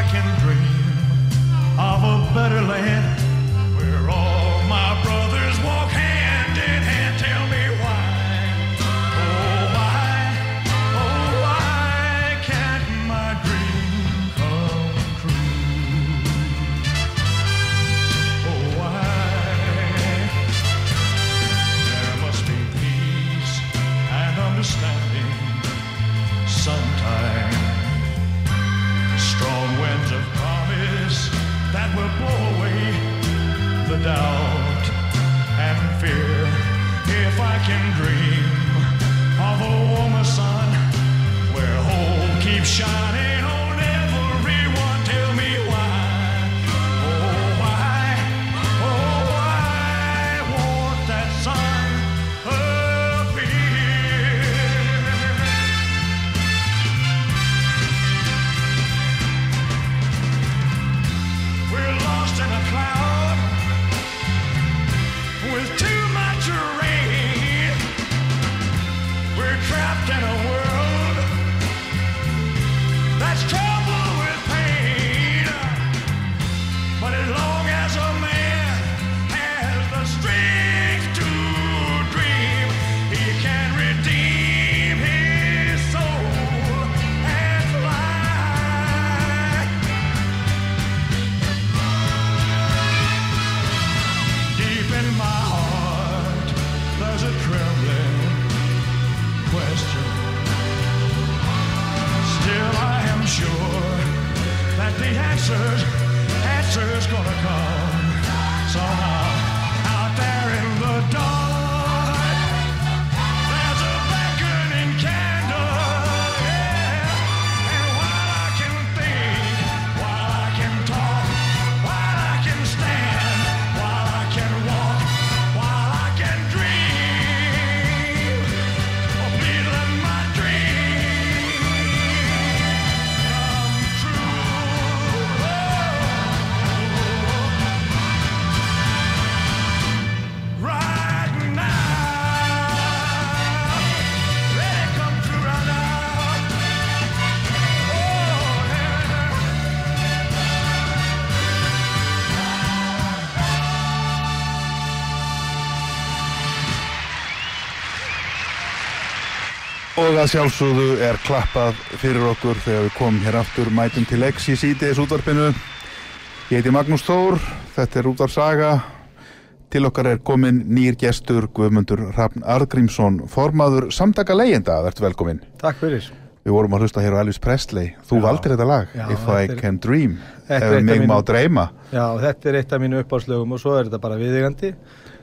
I can dream of a better land doubt and fear. If I can dream of a warmer sun where hope keeps shining Og að sjálfsögðu er klappað fyrir okkur þegar við komum hér aftur mætum til X í sítiðis útvarpinu. Ég heiti Magnús Þór, þetta er útvarsaga. Til okkar er komin nýr gestur Guðmundur Rafn Argrímsson, formaður samtaka leyenda. Vertu velkomin. Takk fyrir. Við vorum að hlusta hér á Elvis Presley. Þú Já. valdir þetta lag, Já, If I þetta er- Can Dream, ef mig má dreyma. Já, þetta er eitt af mínu uppáðslögum og svo er þetta bara viðigandi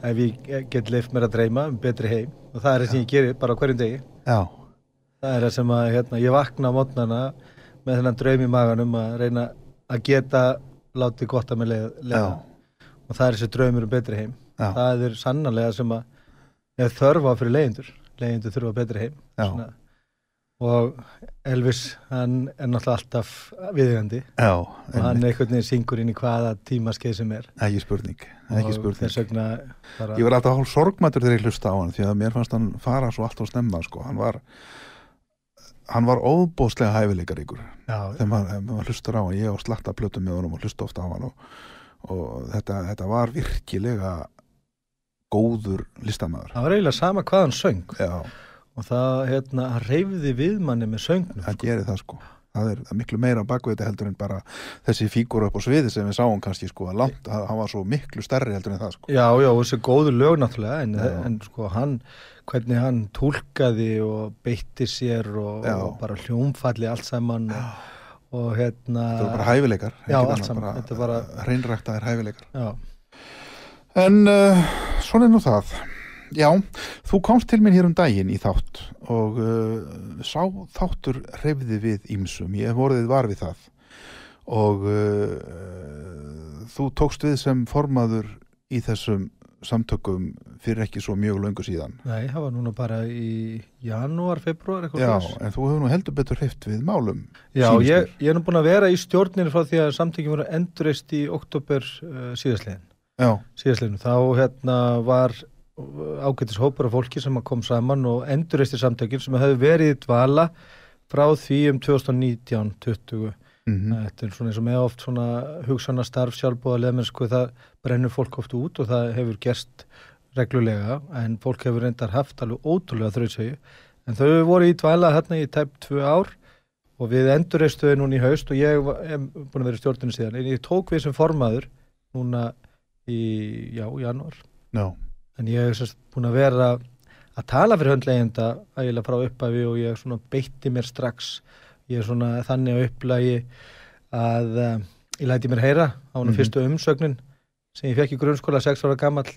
ef ég get leift mér að dreyma um betri heim og það er það sem ég gerir bara hverjum degi. Já, Það er það sem að hérna, ég vakna á mótnana með þennan draum í maganum að reyna að geta látið gott að mig. Já. Og það er þessi draumur um betri heim. Já. Það er sannarlega sem að er þörfa fyrir leiðindur. Leiðindur þurfa betri heim. Já. Og Elvis, hann er náttúrulega alltaf viðigandi. já, og hann einhvern veginn syngur inn í hvaða tímaskeið sem er ekki spurning, ekki spurning. vegna bara, Ég var alltaf hálf sorgmættur þegar ég hlusta á hann því að mér fannst hann fara svo allt á snemma sko. hann var hann var óbóðslega hæfileikaríkur. Já, þegar maður, maður hlustar á hann ég á slatta plötum með honum og hlusta ofta á hann og, og þetta, þetta var virkilega góður listamæður það var eiginlega sama hvað hann söng. Já, og það hérna, reyfði við manni með söngnum það gerir það sko það er miklu meira baku þetta heldur en bara þessi fígur upp á sviði sem við sáum kannski sko að langt, hann var svo miklu stærri heldur en það sko. Já, já, þessi góðu lög náttúrulega en, en sko hann, hvernig hann tólkaði og beitti sér og, og bara hljómfalli allt saman og, og hérna þetta voru bara hæfileikar Já, allt saman, bara- hreinræktaðir hæfileikar. Já, En uh, svona er nú það. Já, þú komst til minn hér um daginn í þátt og uh, sá þáttur hreyfði við ímsum. Ég hef vorðið var við það og uh, þú tókst við sem formaður í þessum samtökum fyrir ekki svo mjög löngu síðan. nei, það var núna bara í janúar, februar eitthvað Já, svoleiðis. en þú hefur nú heldur betur hreyft við málum. Já, ég, mér. ég er nú búin að vera í stjórninu frá því að samtökin voru endurist í oktober uh, síðastlegin Já, síðastleginu, þá hérna var ágætis hópur af fólki sem kom saman og endurreisti samtökin sem hefði verið í dvala frá því um 2019-20 mm Þetta er svona eins og með oft svona hugsana starf sjálfbóða leðmennsku það brennur fólk oft út og það hefur gerst reglulega en fólk hefur reyndar haft alveg ótrúlega þrautsögu en þau voru í dvala hérna í tæp tvö ár og við endurreistuðu núna í haust og ég hef búin að vera í stjórninu síðan. En ég tók við sem formaður núna í, já, janúar. Já, en ég hef sérst búin að vera að tala fyrir höndlegenda ægilega frá upphafi og ég svona beitti mér strax. Ég er svona þannig að upplagi að uh, ég læti mér heyra á hún Mhm. fyrstu umsögnin sem ég fekk í grunnskóla 6 ára gamall.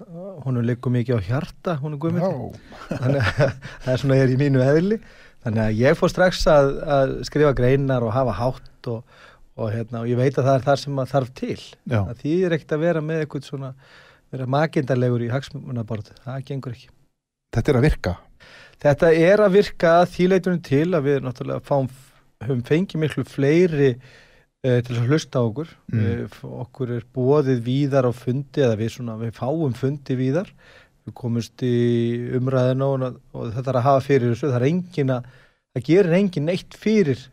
Hún liggur mikið á hjarta hún er guðmynd já, þannig að það er svona er í mínu eðli. Þannig að ég fór strax að, að skrifa greinar og hafa hátt og, og, hérna, og ég veit að það er það sem að þarf til. Það þýðir ekkert að vera með eitthvað svona vera makindarlegur í hagsmunaborð það gengur ekki Þetta er að virka. þetta er að virka þýleitunum til að við náttúrulega fáum, höfum fengið miklu fleiri uh, til að hlusta okkur Mm. mm. okkur er bóðið víðar á fundi eða við, svona, við fáum fundi víðar við komumst í umræðina og, og þetta er að hafa fyrir þessu það er engin að, það gerir engin neitt fyrir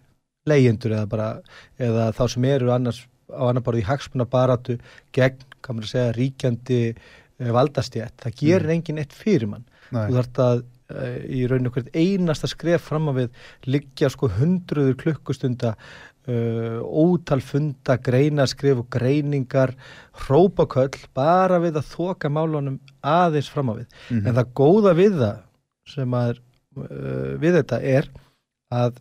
leyendur eða bara eða þá sem eru annars á annar bara í hagsmuna baratu gegn, kann maður að segja, ríkjandi uh, valdastjætt, það gerir engin neitt fyrir mann. Nei. þú þarft að uh, í rauninu hvert einasta skref fram að við liggja sko hundruður klukkustunda uh, ótal funda greinaskref og greiningar hrópaköll bara við að þoka málunum aðeins fram að við. Mhm. en það góða við það sem að uh, við þetta er að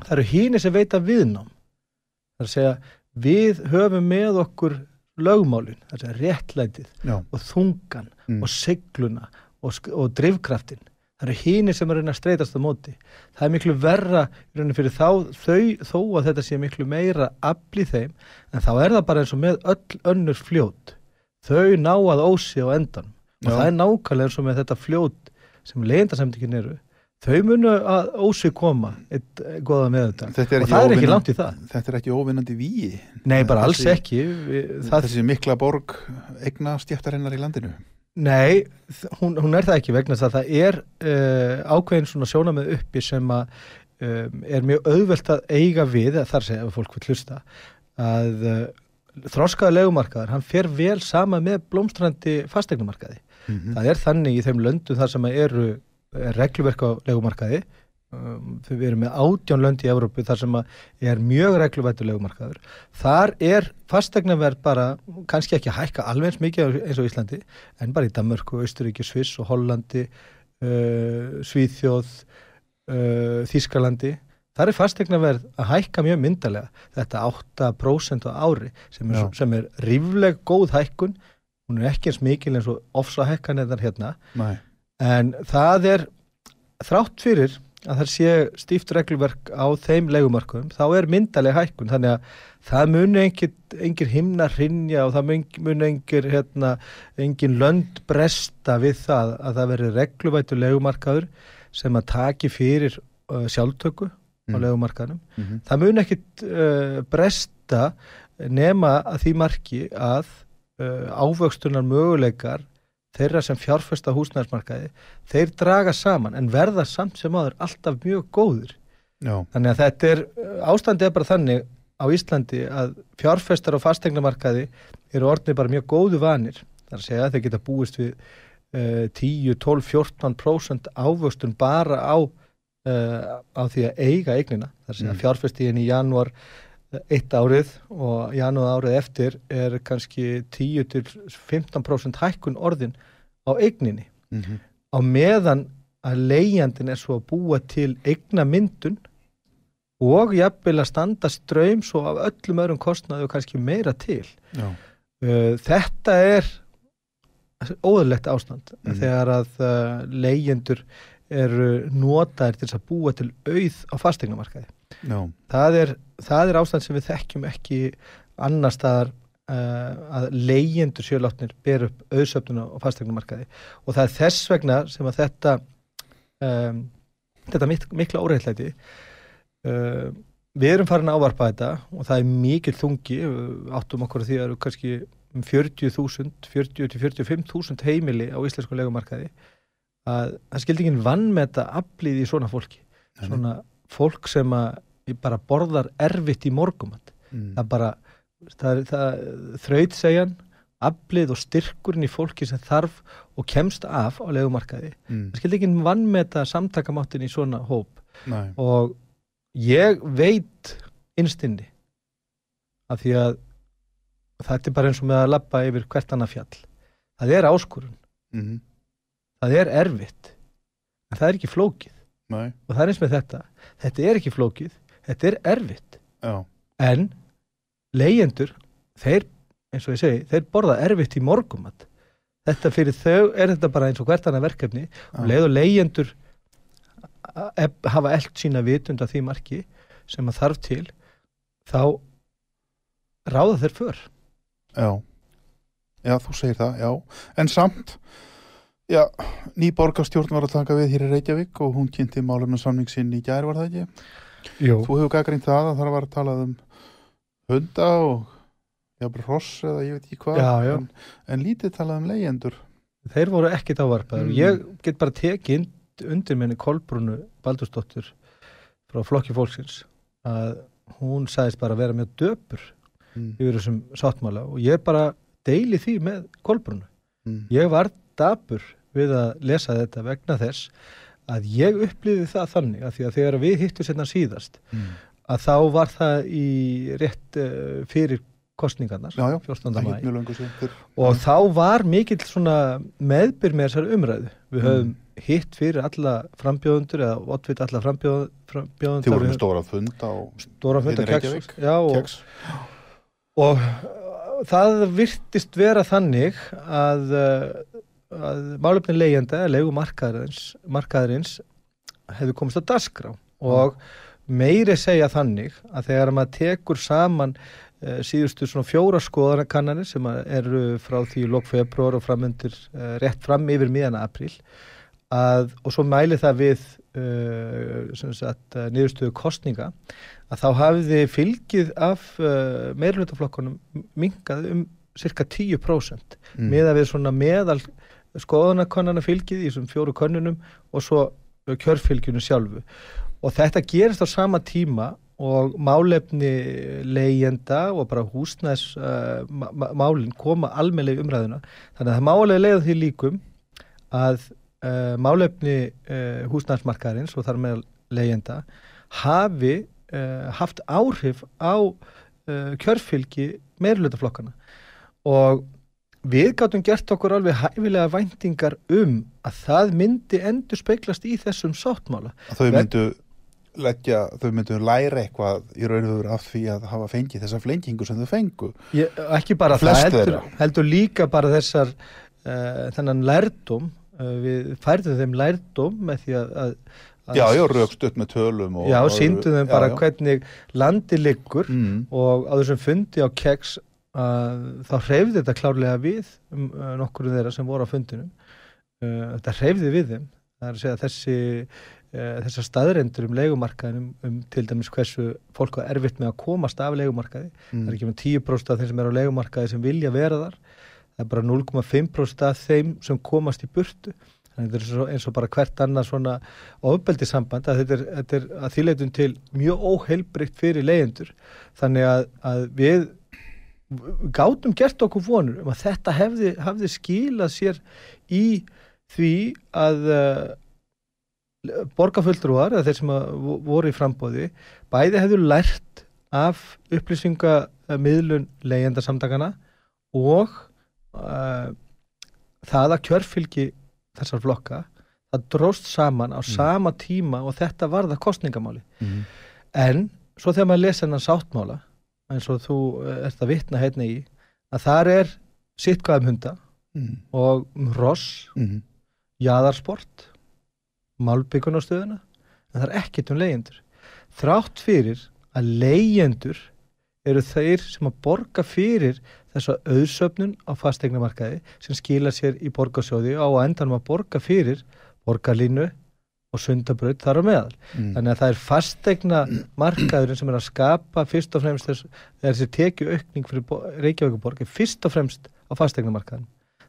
það eru hínir sem veita viðnám. Það er að segja við höfum með okkur lögmálin, það er réttlætið Já, og þungan Mm. og segluna og, og drifkraftin það eru hínir sem er að reyna að streytast á móti. Það er miklu verra þá, þau, þó að þetta sé miklu meira afl í þeim en þá er það bara eins og með öll önnur fljót. Þau ná að ósi á endan og Já. það er nákvæmlega eins og með þetta fljót sem leyendasemtingin eru þau munu að ósi koma eitt goða með þetta Þetta og það er ekki langt í það þetta er ekki óvinnandi víi. nei, bara alls Þessi- ekki Við- það, Þessi mikla borg eigna stjæftarinnar í landinu. Nei, hún, hún er það ekki vegna þess að það er uh, ákveðin svona sjónamið uppi sem að um, er mjög auðvelt að eiga við, þar segja ef fólk vil hlusta, að uh, þroskaða legumarkaðar, hann fer vel sama með blómstrandi fastegnumarkaði. Mm Það er þannig í þeim löndum þar sem að eru er regluverk á legumarkaði um, við erum með átján lönd í Evrópu þar sem er mjög regluvættu legumarkaður. Þar er fastegnaverð bara, kannski ekki að hækka alveg eins mikið eins og Íslandi en bara í Danmörku, Austuríki, Sviss og Hollandi uh, Svíþjóð uh, Þískalandi þar er fastegnaverð að hækka mjög myndalega þetta 8% á ári sem er, sem er rífleg góð hækkun. Hún er ekki eins mikil eins og ofsa hækkan eða hérna. Nei. En það er þrátt fyrir að það sé stíft regluverk á þeim legumarkum þá er myndaleg hækkun. Þannig að það muni engin, himna hrinja og það mun- muni engin, hérna, engin lönd bresta við það að það veri regluvættu legumarkaður sem að taki fyrir uh, sjálftöku á Mm. legumarkaðnum Mm það mun ekkit uh, bresta nema að því marki að uh, ávöxtunar möguleikar þeirra sem fjárfesta húsnæðismarkaði þeir draga saman en verða samt sem áður alltaf mjög góður Já. þannig að þetta er ástandið er bara þannig á Íslandi að fjárfestar á fastegnamarkaði eru orðnir bara mjög góðu vanir þar að segja að þeir geta búist við uh, 10, 12, 14% ávöxtun bara á uh, á því að eiga eignina þar sem Mm. að fjárfestíðin í janúar eitt árið og janúar árið eftir er kannski 10 til 15% hækkun orðin á eigninni Mhm. á meðan að leigjandin er svo að búa til eignamyndun og jafnvel að standa ströym svo af öllum öðrum kostnaði og kannski meira til Já. Uh, þetta er óðurlegt ástand Mhm. þegar að uh, leyendur eru notaðir til að búa til auð á fastegnamarkaði. Já. Það er, það er ástand sem við þekkjum ekki annar staðar uh, að leyendur sjálfátnir ber upp auðsöfnuna á fastegnamarkaði og það er þess vegna sem að þetta um, þetta mik mikla óreittlæti uh, við erum farin að ávarpa þetta og það er mikil þungi. Áttum okkur því að það eru kannski um 40.000, 40-45.000 heimili á íslensku legumarkaði að það skildi ekki vannmeta aflið í svona fólki. Svona fólk sem að bara borðar erfitt í morgumat Mm. það bara það, það, þraut segjan aflið og styrkurinn í fólki sem þarf og kemst af á legumarkaði Mm. það skildi ekki vannmeta samtakamáttin í svona hóp Nei. og ég veit innstinni af því að þetta er bara eins og með að labba yfir hvert annað fjall það er áskurun, Mhm. það er erfitt en það er ekki flókið Nei. og það er eins með þetta, þetta er ekki flókið þetta er erfitt Já. en leyendur þeir, eins og ég segi, þeir borða erfitt í morgumat þetta fyrir þau er þetta bara eins og hvert annað verkefni og leið og leyendur ef- hafa eld sína vitund af því marki sem að þarf til þá ráða þeir för Já. Já, þú segir það, já. En samt, já, ný borgarstjórn var að taka við hér í Reykjavík og hún kynnti málefna samning sinn í gær, var það ekki? Jú. Þú hefur gaggrínt það að það var að tala um hunda og jafnvel hross eða ég veit ekki hvað. En, en lítið talað um leyendur. þeir voru ekkit ávarpaður Mm. ég get bara tekið und- undir minni Kolbrúnu Baldursdóttur frá flokki fólksins að hún sagðist bara vera með döpur Mm. yfir þessum sáttmála og ég bara deili því með Kolbrúnu Mm. ég var dapur við að lesa þetta vegna þess að ég upplýði það þannig að því að þegar við hittum sérna síðast Mm. að þá var það í rétt uh, fyrir kostningarnar Já, já, 14. það mæ og þá var mikill meðbyr með þessari umræðu við Mm. höfum hitt fyrir alla frambjóðundur eða oddvita alla frambjóð, frambjóðundur Þið voru við með stóra fund á stóra funda keks, já, og, keks. og uh, það virtist vera þannig að, uh, að málefni leyenda, leigu markaðarins, markaðarins hefði komist á dasgrá og meiri segja þannig að þegar maður tekur saman uh, síðustu svona fjóra skoðanakannanir sem að eru frá því lók februar og framundir uh, rétt fram yfir miðana april að, og svo mæli það við uh, uh, niðurstöðu kostninga að þá hafiði fylgið af meirlutaflokkunum minkað um cirka 10% Mm. meða við svona meðal skoðanakonnana fylgið í þessum fjóru könnunum og svo kjörfylgjunu sjálfu. Og þetta gerist á sama tíma og málefni leyenda og bara húsnæs uh, ma- ma- málin koma almennlega í umræðuna. Þannig að það málega leiða því líkum að uh, málefni uh, húsnæsmarkaðarins og þar með leyenda hafi haft áhrif á kjörfylgi meirlutaflokkana og við gátum gert okkur alveg hæfilega væntingar um að það myndi endur speiklast í þessum sáttmála Að Þau myndu leggja, þau myndu læra eitthvað í raun og veru af því að hafa fengið þessa flengingu sem þau fengu. Ég, ekki bara Flest það, heldur, heldur líka bara þessar uh, þennan lærdóm uh, við færðum þeim lærdóm með því að, að, Já, já, raukst upp með tölum og... já, já, bara já. hvernig landi liggur Mm. og á þessum fundi á keks þá hreyfði þetta klárlega við um, uh, nokkur þeirra sem voru á fundinum. Uh, þetta hreyfði við þeim. Það er að segja þessi uh, þessar staðrendur um leigumarkaðin um, um til dæmis hversu fólk var erfitt með að komast af leigumarkaði Mm. það er ekki með 10% af þeim sem eru á leigumarkaði sem vilja vera þar. Það er bara 0,5% af þeim sem komast í burtu. Þannig að þetta er svo, eins og bara hvert annað svona ofbeldi samband að þetta er, þetta er að þýleitum til mjög óheilbrygt fyrir leyendur þannig að, að við gátum gert okkur vonur um að þetta hefði, hefði skilað sér í því að uh, borgarfulltrúar eða þeir sem voru í frambóði bæði hefðu lært af upplýsingamiðlun leyendasamtakana og uh, það að kjörfylgi þessar flokka það dróst saman á sama tíma og þetta varða kostningamáli Mhm. en svo þegar maður lesa hennan sáttmála eins og þú eh, ert að vitna hérna í að þar er sitt hvað um hunda Mhm. og um ross, Mhm. jaðarsport málbyggunastöðuna en það er ekkert um leyendur þrátt fyrir að leyendur eru þeir sem að borga fyrir þessa auðsöfnun á fastegnamarkaði sem skila sér í borgarsjóði á að endanum að borga fyrir borgarlínu og sundabraut þar á meðal. Mhm. Þannig að það er fastegna markaðurinn sem er að skapa fyrst og fremst þess, þessi tekju aukning fyrir bo- Reykjavíkuborg er fyrst og fremst á fastegna markaðin.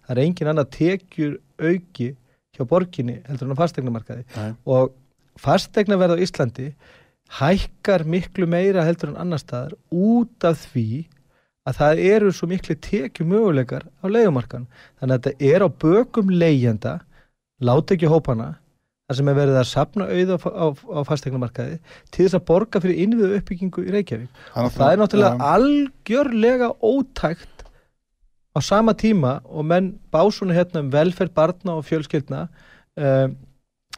Það er engin annað tekjur auki hjá borginni heldur en á fastegna markaði Nei. og fastegna verð á Íslandi hækkar miklu meira heldur en annar staðar út af því að það eru svo miklu tekju möguleikar á leigumarkan. Þannig að þetta er á bökum leigjenda, láta ekki hópana, þar sem er verið að sapna auð á, á, á fastegnumarkaði til þess að borga fyrir innviðu uppbyggingu í Reykjavík. Og það er náttúrulega Ja. algjörlega ótækt á sama tíma og menn básuna hérna um velferð barna og fjölskyldna um,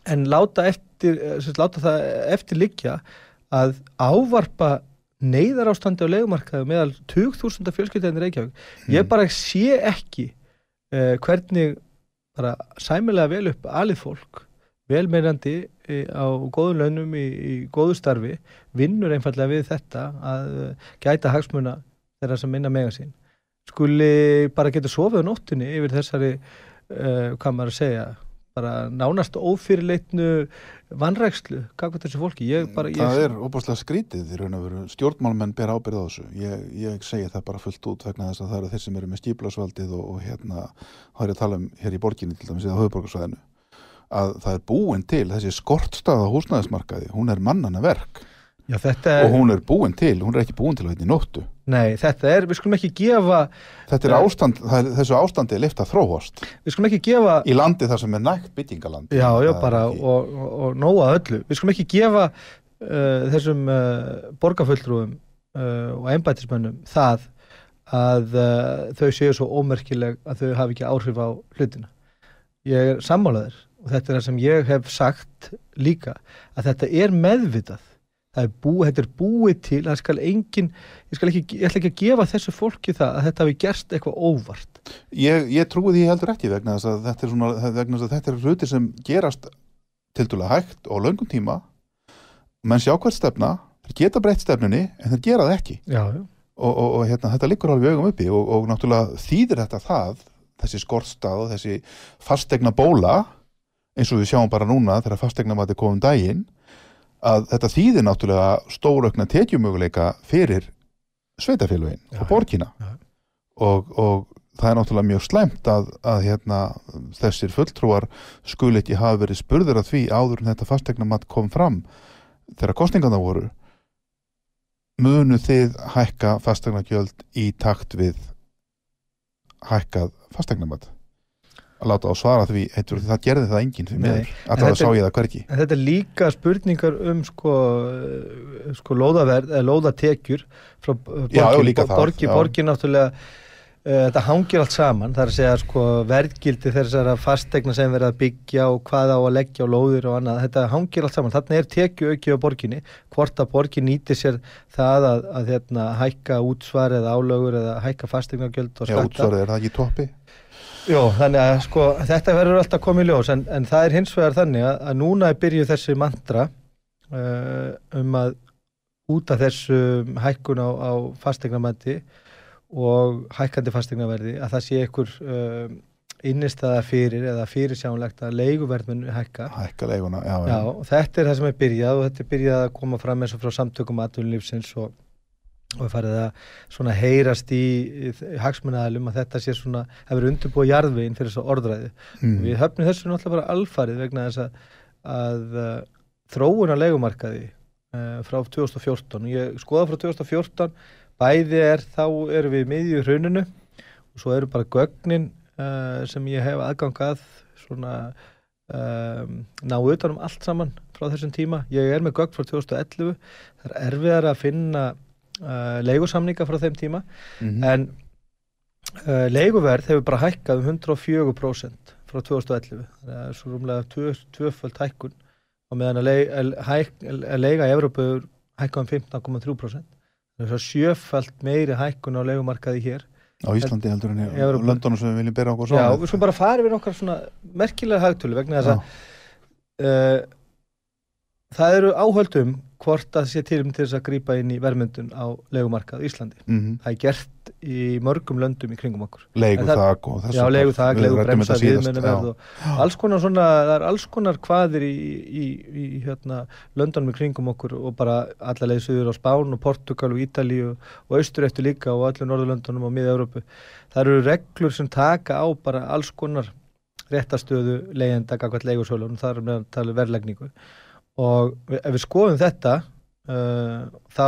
en láta, eftir, eh, sem láta það eftir liggja að ávarpa neyðar ástandi á legumarkaðu meðal 20.000 fjölskyldinni Reykjavík. Ég bara sé ekki uh, hvernig bara sæmilega vel upp alið fólk velmeirandi í- á góðum launum í, í góðu starfi vinnur einfallega við þetta að uh, gæta hagsmuna þeirra sem minna mega sín skuli bara geta sofið á nóttunni yfir þessari uh, hvað maður að segja bara nánast ófyrirleitnu vanrækslu, hvað þessu fólki ég bara, ég, Það er óbúslega skrítið í raun og veru. Stjórnmálmenn ber ábyrð á þessu. Ég, ég segi það bara fullt út vegna þess að það eru þeir sem eru með stíplasvaldið og, og hérna, það er að tala um hér í borginni til dæmis eða höfuborgarsvæðinu að það er búin til þessi skortstaða húsnæðismarkaði, hún er mannana verk já, þetta og er, hún er búin til, hún er ekki búin til að hérna í nóttu. nei, þetta er, við skulum ekki gefa Þetta er ástand, er, þessu ástandi er leift að þróast við skulum ekki gefa í landi þar sem er nægt byggingaland. Já, já, er bara ekki- og, og, og nóga öllu. Við skulum ekki gefa uh, þessum uh, borgarfulltrúum uh, og embættismönnum það að uh, þau séu svo ómerkileg að þau hafi ekki áhrif á hlutina. Ég er sammálaður og þetta er það sem ég hef sagt líka að þetta er meðvitað. Það er búið, þetta er búið til, það skal engin, ég, skal ekki, ég ætla ekki að gefa þessu fólki það að þetta hafi gerst eitthvað óvart. Ég, ég trúi því heldur ekki vegna þess að þetta er svona, vegna þess að þetta er hluti sem gerast tildulega hægt og löngum tíma menn sjá hvert stefna, þeir geta breytt stefnunni en þeir gera það ekki Já, já. og, og, og hérna, þetta liggur alveg augum uppi og, og náttúrulega þýðir þetta það þessi skortstað og þessi fastegna bóla eins og við sjáum bara núna þegar fastegna mati komum daginn að þetta þýðir náttúrulega stóraukna tekjumöguleika fyrir sveitafélugin Já, og borgina. Og, og það er náttúrulega mjög slæmt að, að hérna, þessir fulltrúar skul ekki hafa verið spurður að því áður en þetta fastegnamat kom fram þegar kostningarna voru. Munu þið hækka fastegnagjöld í takt við hækkað fastegnamat að láta á svara því heitur, það gerði það enginn fyrir en að það sá ég það hverki En þetta er líka spurningar um sko, eh, sko lóðaverð eða lóðatekjur frá borgin, Já, já, líka það, borgin, já. borgin náttúrulega uh, þetta hangir allt saman, það er að segja sko verðgildi þessara fastegna sem verið að byggja og hvað á að leggja á lóðir og annað, þetta hangir allt saman. Þarna er tekju auki á borginni, hvort að borgin nýti sér það að, að hérna, hækka útsvar eða álögur eða hækka fastegnagjöld og Já, skatta Jó, þannig að sko þetta verður alltaf komið ljós en, en það er hins vegar þannig að, að núna er byrjuð þessi mantra uh, um að út af þessu hækkun á, á fastegnamætti og hækkandi fastegnaverði að það sé ykkur uh, innistæða fyrir eða fyrirsjánlegt að leiguverðmun hækka. hækka leiguna, já, Já, þetta er það sem er byrjað og þetta er byrjað að koma fram eins og frá samtökum aðtunlífsins og, og er farið að svona heyrast í, í hagsmunnaðalum að þetta sé svona, hefur undirbúið jarðveginn fyrir þessu orðræði. Mm. Við höfnum þessu náttúrulega bara alfarið vegna þess að, að uh, þróun á leigumarkaði uh, frá 2014 og ég skoða frá 2014 bæði er þá erum við miðju hruninu og svo eru bara gögnin uh, sem ég hef aðgangað svona um, ná utan um allt saman frá þessum tíma. Ég er með gögn frá 2011, það er erfiðar að finna uh, leigusamninga frá þeim tíma. Mhm. en uh, leiguverð hefur bara hækkað um 104% frá 2011 þannig að það er svo rúmlega tvö, tvöföld hækkun og meðan að, leig, að, að leiga í Evrópu hefur hækkað um 15,3% þannig að það er sjöfald meiri hækkun á leigumarkaði hér. Á Íslandi heldur en í. Londonu sem við viljum byrja okkur Já, svo við skulum bara fara yfir okkar svona merkilega hagtölu vegna þess að uh, það eru áhöldum hvort að sé til um til þess að grípa inn í verðmyndun á leigumarkað í Íslandi. mm Það er gert í mörgum löndum í kringum okkur. þak og þessu Já, leigu það, leigu bremsa, viðmennu viðmennu verð og alls konar svona, það er alls konar hvaðir í, í, í hérna, löndunum í kringum okkur og bara alla leið suður á Spán og Portugal og Ítalíu og austur eftir líka og öllum Norðurlöndunum og miða-Európu. Það eru reglur sem taka á bara alls konar réttastöðu leigjenda gagvært leigusólunum, það er með að tala verðlegningu og ef við skoðum þetta uh, þá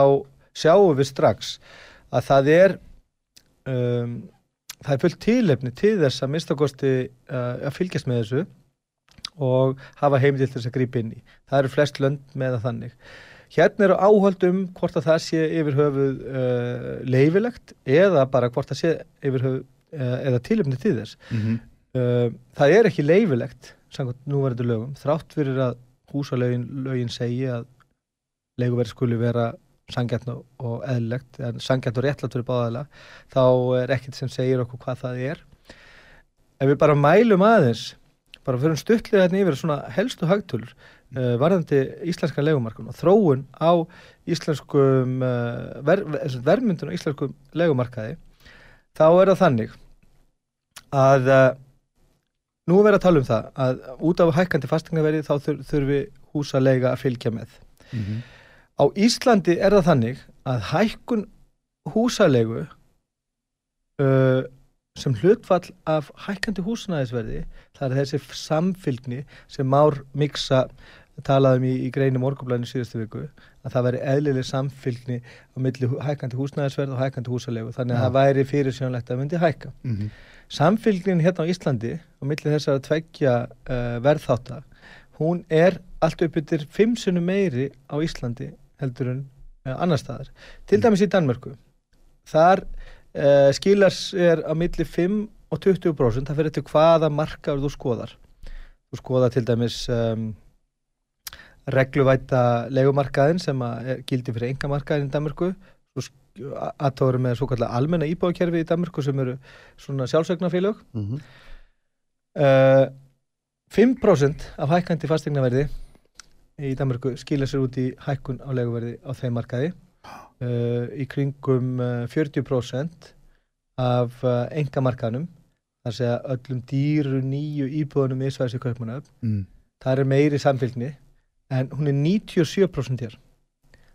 sjáum við strax að það er um, það er fullt tilefni til þess að minnstakosti uh, að fylgjast með þessu og hafa heimil til þess að grípa inn í. Það eru flest lönd með það þannig. Hérna eru áhald um hvort að það sé yfir höfuð uh, leifilegt eða bara hvort það sé yfir höfuð uh, eða tilefni til þess. Mhm. Uh, það er ekki leifilegt samkvæmt núverandi lögum þrátt fyrir að húsalögin lögin segi að leiguverð skuli vera sangjart og, eðlilegt en sangjart og réttlátt fyrir báðaðila þá er ekkert sem segir okkur hvað það er. Ef við bara mælum aðeins bara fyrir stuttlega hérna yfir svona helstu hagtölur uh, varðandi íslenska leigumarkun og þróun á íslenskum uh, ver, ver, verðmyndun á íslenskum leigumarkaði þá er það þannig að uh, nú er verið að tala um það að út af hækkandi fastegnaverði þá þur, þurfi húsaleiga að fylgja með. Mhm. Á Íslandi er það þannig að hækkun húsalegu uh, sem hlutfall af hækkandi húsnæðisverði það er þessi samfylgni sem Már Miksa talaði um í, í greinu morgunblæðinu síðustu viku að það væri eðlileg samfylgni á milli hækkandi húsnæðisverð og hækkandi húsalegu þannig að Já. það væri fyrir sjónlegt að myndi hækka. Mhm. Samfylgnin hérna á Íslandi og milli þessar að tveggja uh, verðþáta, hún er allt upp yfir fimm sinnum meiri á Íslandi heldur en uh, annar staðar. Til dæmis í Danmörku. Þar uh, skilar sér á milli 5 og 20% það fyrir til hvaða markaður þú skoðar. Þú skoðar til dæmis um, regluvæta legumarkaðin sem er, gildi fyrir engamarkaðin í Danmörku aðtóður með svo kallar almenna íbúðakerfi í Danmörku sem eru svona sjálfsögnafélög Mhm. uh, 5% af hækkandi fastegnaverði í Danmörku skilja sér út í hækkun á leguverði á þeim markaði uh, í kringum uh, 40% af uh, engamarkaðnum þar segja öllum dýru nýju íbúðunum í Svæðis í Kaupmannöf Mm. það er meiri samfélgni en hún er 97% hér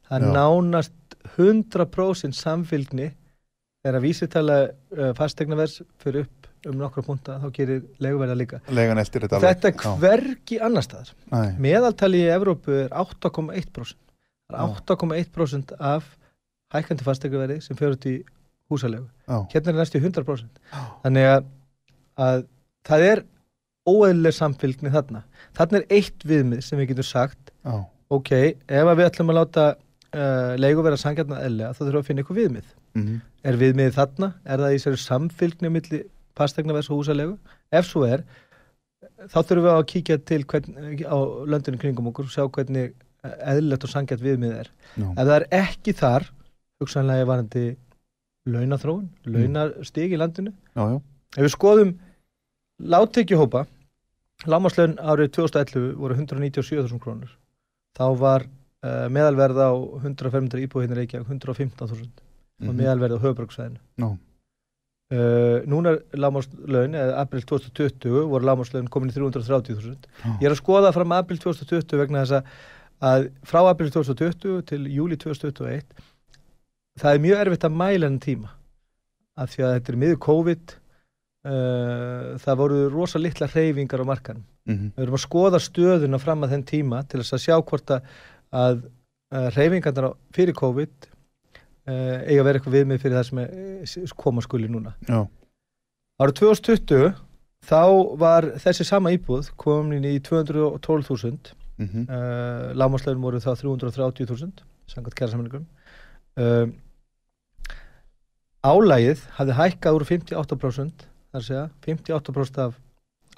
það er Já. nánast 100% samfélgni þegar að vísitala uh, fastegnaverðs fyrir upp um nokkra punta þá gerir leguverða líka. Þetta þetta er hvergi annar staðar. Nei. meðaltali í Evrópu er 8,1% það Já. er 8,1% af hækkandi fastegnaverði sem fyrir út í húsalegu Já. hérna er næstu 100% þannig að, að það er óeðlileg samfélgni þarna. Þarna er eitt viðmið sem við getum sagt Já. ok, ef við ætlum að láta uh, leigu vera sangjarnar eðlega þá þurfum við að finna ykkur viðmið. Mhm. er viðmiðið þarna, er það í sér samfélgni á milli fastegnaverðs og húsalegu ef svo er, þá þurfum við að kíkja til hvern, á löndinu kringum okkur og sjá hvernig eðlilegt og sangjart viðmið er. Já. ef það er ekki þar hugsanlega varandi launathróun, launastig í landinu. Já, já. ef við skoðum láttekjuhópa lámaslaun árið 2011 voru 197.000 krónur. Þá var uh, meðalverð á 105 íbúið hérna í Reykjavík 115.000 og Mhm. meðalverð á höfuborgsvæðinu Já. uh, núna er lámaslaun eða april 2020 voru lámaslaun komin í 330.000 Já. ég er að skoða fram april 2020 vegna þess að, frá april 2020 til júli 2021 það er mjög erfitt að mæla enn tíma af því að þetta er miður COVID uh, það voru rosa litla hreyfingar á markanum Mhm. við erum að skoða stöðuna fram að þenn tíma til þess að sjá hvort að, að hreyfingarnar á- fyrir COVID uh, eiga að vera eitthvað viðmið fyrir það sem er, eh, koma skuli núna Já. árið 2020 þá var þessi sama íbúð komin í 212.000 Mhm. uh, lámaslöfum voru þá 330.000 samkvæmt kæra samlingum um, álægið hafði hækkað úr 58% þar að segja, 58% af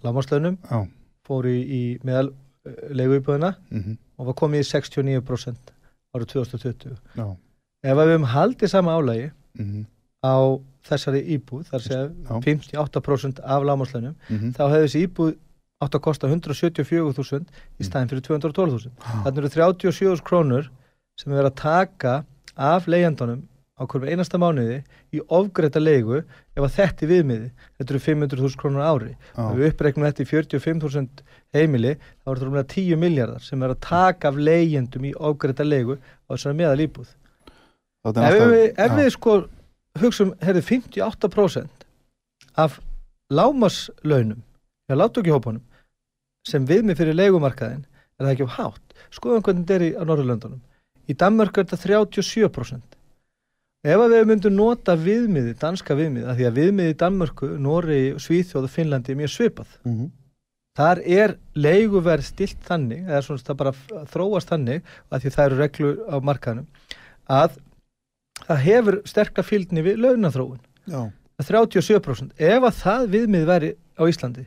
lámaslöfnum Já. fór í, í meðal leiguíbúðina Mhm. og var komið í 69% árið 2020 Já. ef við höfum haldið sama álægi Mhm. á þessari íbúð þar Já. 58% af lámaslöfnum Mhm. þá hefði þessi íbúð átt að kosta 174.000 í staðin fyrir 212.000 þannig eru 37.000 krónur sem er verið að taka af leigjandunum á hverjum einasta mánuði í ofgreita leigu ef að þetta er viðmiði þetta eru 500.000 krónur á ári. Já. ef við uppreiknum þetta í 45.000 heimili þá er þetta rúmlega 10 miljardar sem er að taka af leigjandum í ofgreita leigu á þessari meðal íbúð ef, við, ef já. við sko hugsum, herri 58% af lámaslaunum hjá látökjuhópunum sem viðmið fyrir leigumarkaðin er það ekki of hátt? Skoðum hvernig þetta er í á Norðurlöndunum. Í Danmörk er þetta 37% ef að við myndum nota viðmiði, danska viðmiði af því að viðmiði í Danmörku, Nóri, Svíþjóð og Finnlandi er mjög svipað Mhm. þar er leiguverð stilt þannig, eða svona það bara þróast þannig, að því það eru reglur á markaðnum, að það hefur sterka fylgni við launathróun, Já. 37%. Ef að það viðmið væri á Íslandi,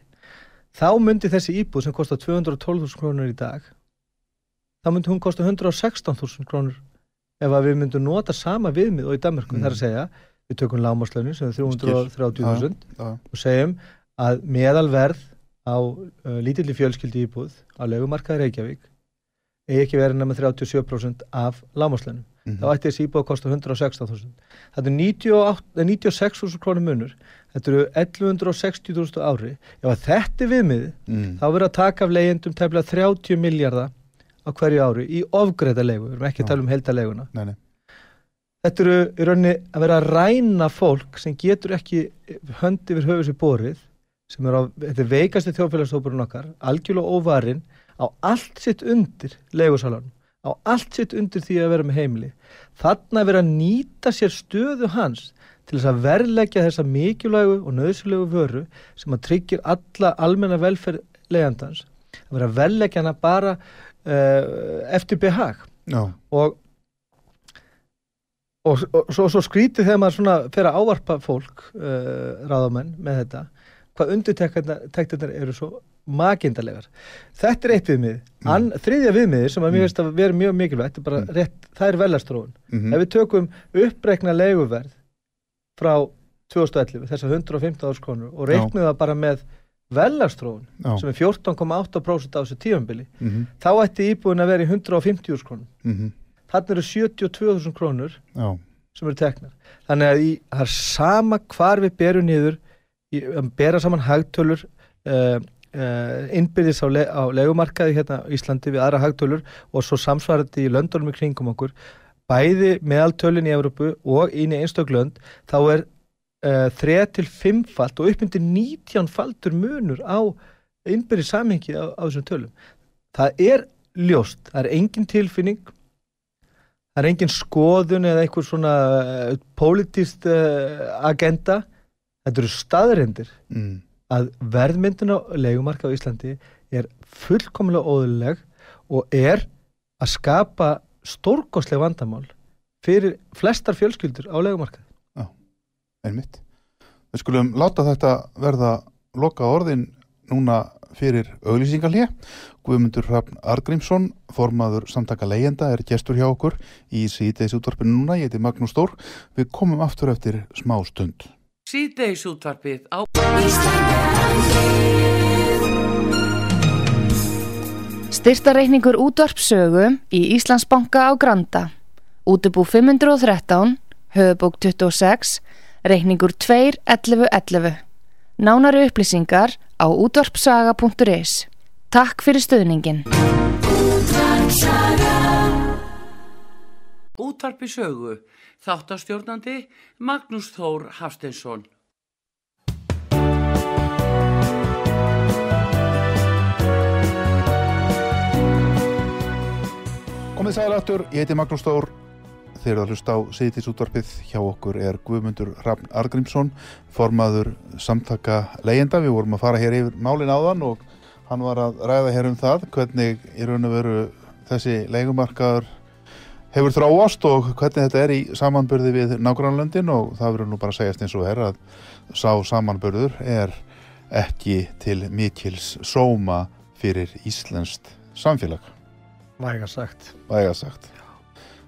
þá myndi þessi íbúð sem kostar 212.000 krónur í dag, þá myndi hún kosta 116.000 krónur ef að við myndum nota sama viðmið og í Danmarku, Mm. þar að segja, við tökum lámaslaunin sem er 330.000 Já. og segjum að meðalverð á uh, lítilli fjölskyldi íbúð á legumarkaði Reykjavík eigi ekki verið nema 37% af lámaslunum. Mhm. Þá ætti þessi íbúð að kosta 116.000. Þetta er 98 eh, 96.000 krónum munur. Þetta eru 1160.000 á ári. Ef þetta er viðmiði, Mm. þá verður að taka af leigjendum tæmlega 30 miljardar á hverju ári í ofgreita leigu. Við erum ekki að tala um heldaleguna. Nei, nei. Þetta eru í rauninni að vera að ræna fólk sem getur ekki hönd yfir höfuð sér borið sem er á, þetta er veikasti þjóðfélagshópurinn okkar, algjörlega óvarinn á allt sitt undir leigusalanum, á allt sitt undir því að vera með heimili. Þarna er verið að nýta sér stöðu hans til þess að verðleggja þessa mikilvægu og nöðsilegu vöru sem að tryggir alla almenna velferð leiðandans, að vera að verðleggja hana bara eftir behag. Og og, og svo, svo skrítið þegar maður svona fer að ávarpa fólk uh, ráðamenn með þetta hvað undirtektirnar eru svo makindalegar. Þetta er eitt viðmið. An, þriðja viðmiði sem að mér finnst að vera mjög mikilvægt, er bara rétt, það er velastróun Mhm. ef við tökum uppreikna leiguverð frá 2011, þessar 115 árs krónur og reiknum það bara með velastróun sem er 14,8% af þessu tífambili Mhm. þá ætti íbúin að vera í 150 árs krónur Mhm. þannig eru 72.000 krónur Já. sem eru teknar þannig að í, það er sama hvar við berum niður í, að bera saman hagtölur uh, uh, innbyrðis á, le, á legumarkaði hérna á Íslandi við aðra hagtölur og svo samsvarandi í löndunum í kringum okkur bæði meðaltölin í Evrópu og inn í einstök lönd þá er uh, 3 til 5 falt og uppmyndir 19 faltur munur á innbyrðis samhengi á, á þessum tölum. Það er ljóst, það er engin tilfinning það er engin skoðun eða einhver svona uh, politist uh, agenda. Þetta eru staðrendir Mm. að verðmyndun á leigumarka á Íslandi er fullkomlega óðurleg og er að skapa stórkostleg vandamál fyrir flestar fjölskyldur á leigumarka Einmitt. Við skulum láta þetta verða loka orðin núna fyrir auglýsingalé. Guðmundur Hrafn Argrímsson, formaður samtaka leyenda, er gestur hjá okkur í síðdeis útvarpinu núna. Ég heiti Magnús Stór. Við komum aftur eftir smá stund. Síðdeis útvarpið á Styrtareikningur útvarpsögu í Íslandsbanka á Granda. Útubú 513, höfubók 26, reikningur 2.11.11. Nánari upplýsingar á útvarpsaga.is. Takk fyrir stöðningin. útvarpi sögu. Þáttastjórnandi Magnús Þór Hafsteinsson. Komið sæl aftur, ég heiti Magnús Stór. Þeir eru að hlusta á Sýðisútvarpið hjá okkur er Guðmundur Rafn Argrímsson formaður samtaka leyenda við vorum að fara hér yfir málin áðan og hann var að ræða hér um það hvernig í raun og veru þessi leikumarkaður hefur þráast og hvernig þetta er í samanburði við nágrannlöndin og það verður nú bara að segjast eins og er að sá samanburður er ekki til mikils sóma fyrir íslenskt samfélag. Væga sagt. Væga sagt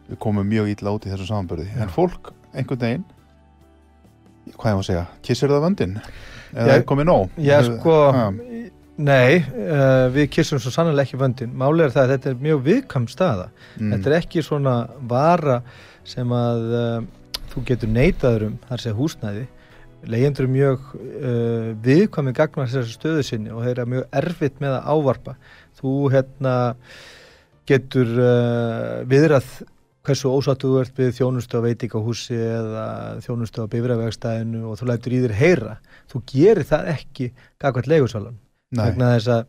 við komum mjög ítla út í þessu samanbörði en fólk einhvern veginn hvað ég má segja, kissir það vöndin eða Ég- er komið nóg Já, sko, Ha, nei, uh, við kissum svo sannlega ekki vöndin. Málið er það að þetta er mjög viðkam staða. mm, Þetta er ekki svona vara sem að uh, þú getur neitaður um, þar sé húsnæði. Leyendur er mjög uh, viðkvæmi gagnar þessari stöðu sinni og þeir eru mjög erfitt með að ávarpa. Þú hérna getur viðrað hversu ósattu þú ert við þjónustu á veitingahúsi eða þjónustu á bifræðvegstæðinu og þú lætur í þér heyra. Þú gerir það ekki gagvart leigusalan nei, vegna þess að,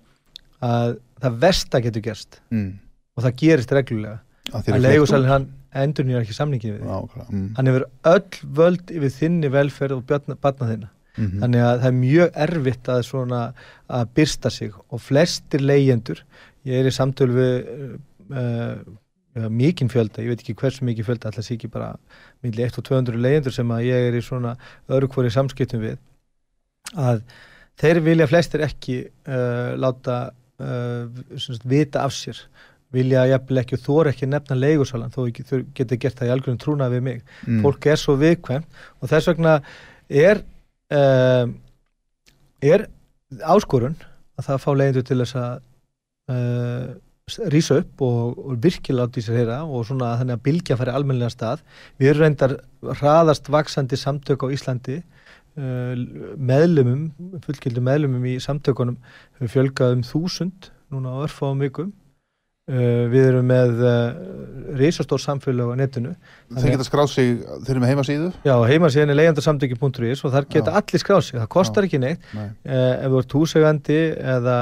að það versta getur gerst. Mm, og það gerist reglulega. Að leigusalinn hann endur nýjar ekki samningið við þig. Mm, hann hefur öll völd yfir þinni velferð og barna þinna. Mhm, þannig að það er mjög erfitt að svona að byrsta sig. Og flestir leyendur ég er í samtölu við uh, mikinn fjölda, ég veit ekki hversu mikið fjölda alltaf sé ekki bara milli 1 og 200 leyendur sem að ég er í svona öðru hvori samskiptum við að þeir vilja flestir ekki uh, láta uh, vita af sér vilja jafnvel ekki og þóra ekki nefna leigusalan þó ekki þau geti gert það í algjörnum trúna við mig. Mm, fólk er svo viðkvæmt og þess vegna er um, er áskorun að það fá leyendur til þess að uh, rýsa upp og, og virkilega láta í sér heyra og svona þannig að bylgja færi almennilega stað. Við erum reyndar hraðast vaksandi samtök á Íslandi uh, meðlumum, fullkildu meðlumum í samtökunum hefur fjölgað um þúsund núna á örfáum vikum. Uh, við erum með uh, risastór samfélag á netinu. Þeir geta skráð sig þeir eru með heimasíðu? Já, heimasíðan er leyendasamtöki.is og þar geta Já. allir skráð sig, það kostar ekki neitt nei, eh, ef þú ert húsegandi eða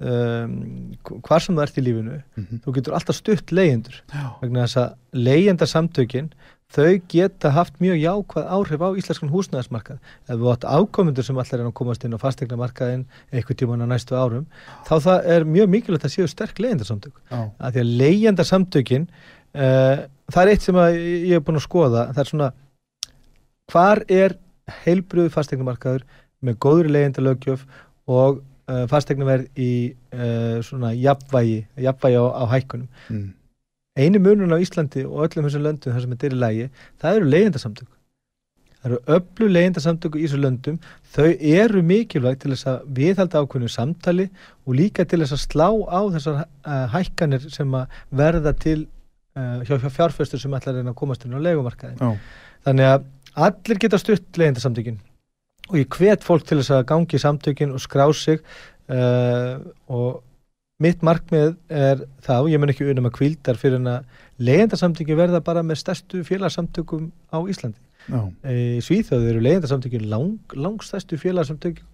um, hvar sem þú ert í lífinu mhm, þú getur alltaf stutt leyendur vegna þess að leyendasamtökin þau geta haft mjög jákvæð áhrif á íslenskan húsnæðismarkað. Ef þú átt ákomendur sem allar er að komast inn á fastegnamarkaðin eitthvað tíman á næstu árum þá það er mjög mikilvægt að séu sterk leyendasamtök já, að því að leyendasamtökin uh, það er eitt sem ég er búin að skoða það er svona hvar er heilbröðu fastegnumarkaður með góðri leyendalögjöf og uh, fastegnuverð í uh, svona jafnvægi jafnvægi á, á hækkunum. Mm, einu munun á Íslandi og öllum þessum löndum þar sem þetta er í lægi, það eru leyendasamtök það eru öllu leyendasamtök í þessum löndum, þau eru mikilvægt til þess að viðhalda ákveðinu samtali og líka til þess að slá á þessar uh, hækkanir sem að verða til uh, hjá, hjá fjárfestur sem ætlar að reyna að komast inn á legumarkaðin já, þannig að allir geta stutt leyendasamtökin og ég hvet fólk til þess að gangi í samtökin og skrá sig uh, og mitt markmið er það og ég mun ekki unum að kvildar fyrir en að leyendasamtökin verða bara með stærstu félagsamtökum á Íslandi. Já, í Svíþjóðu eru leyendasamtökin lang, langstærstu félagsamtökin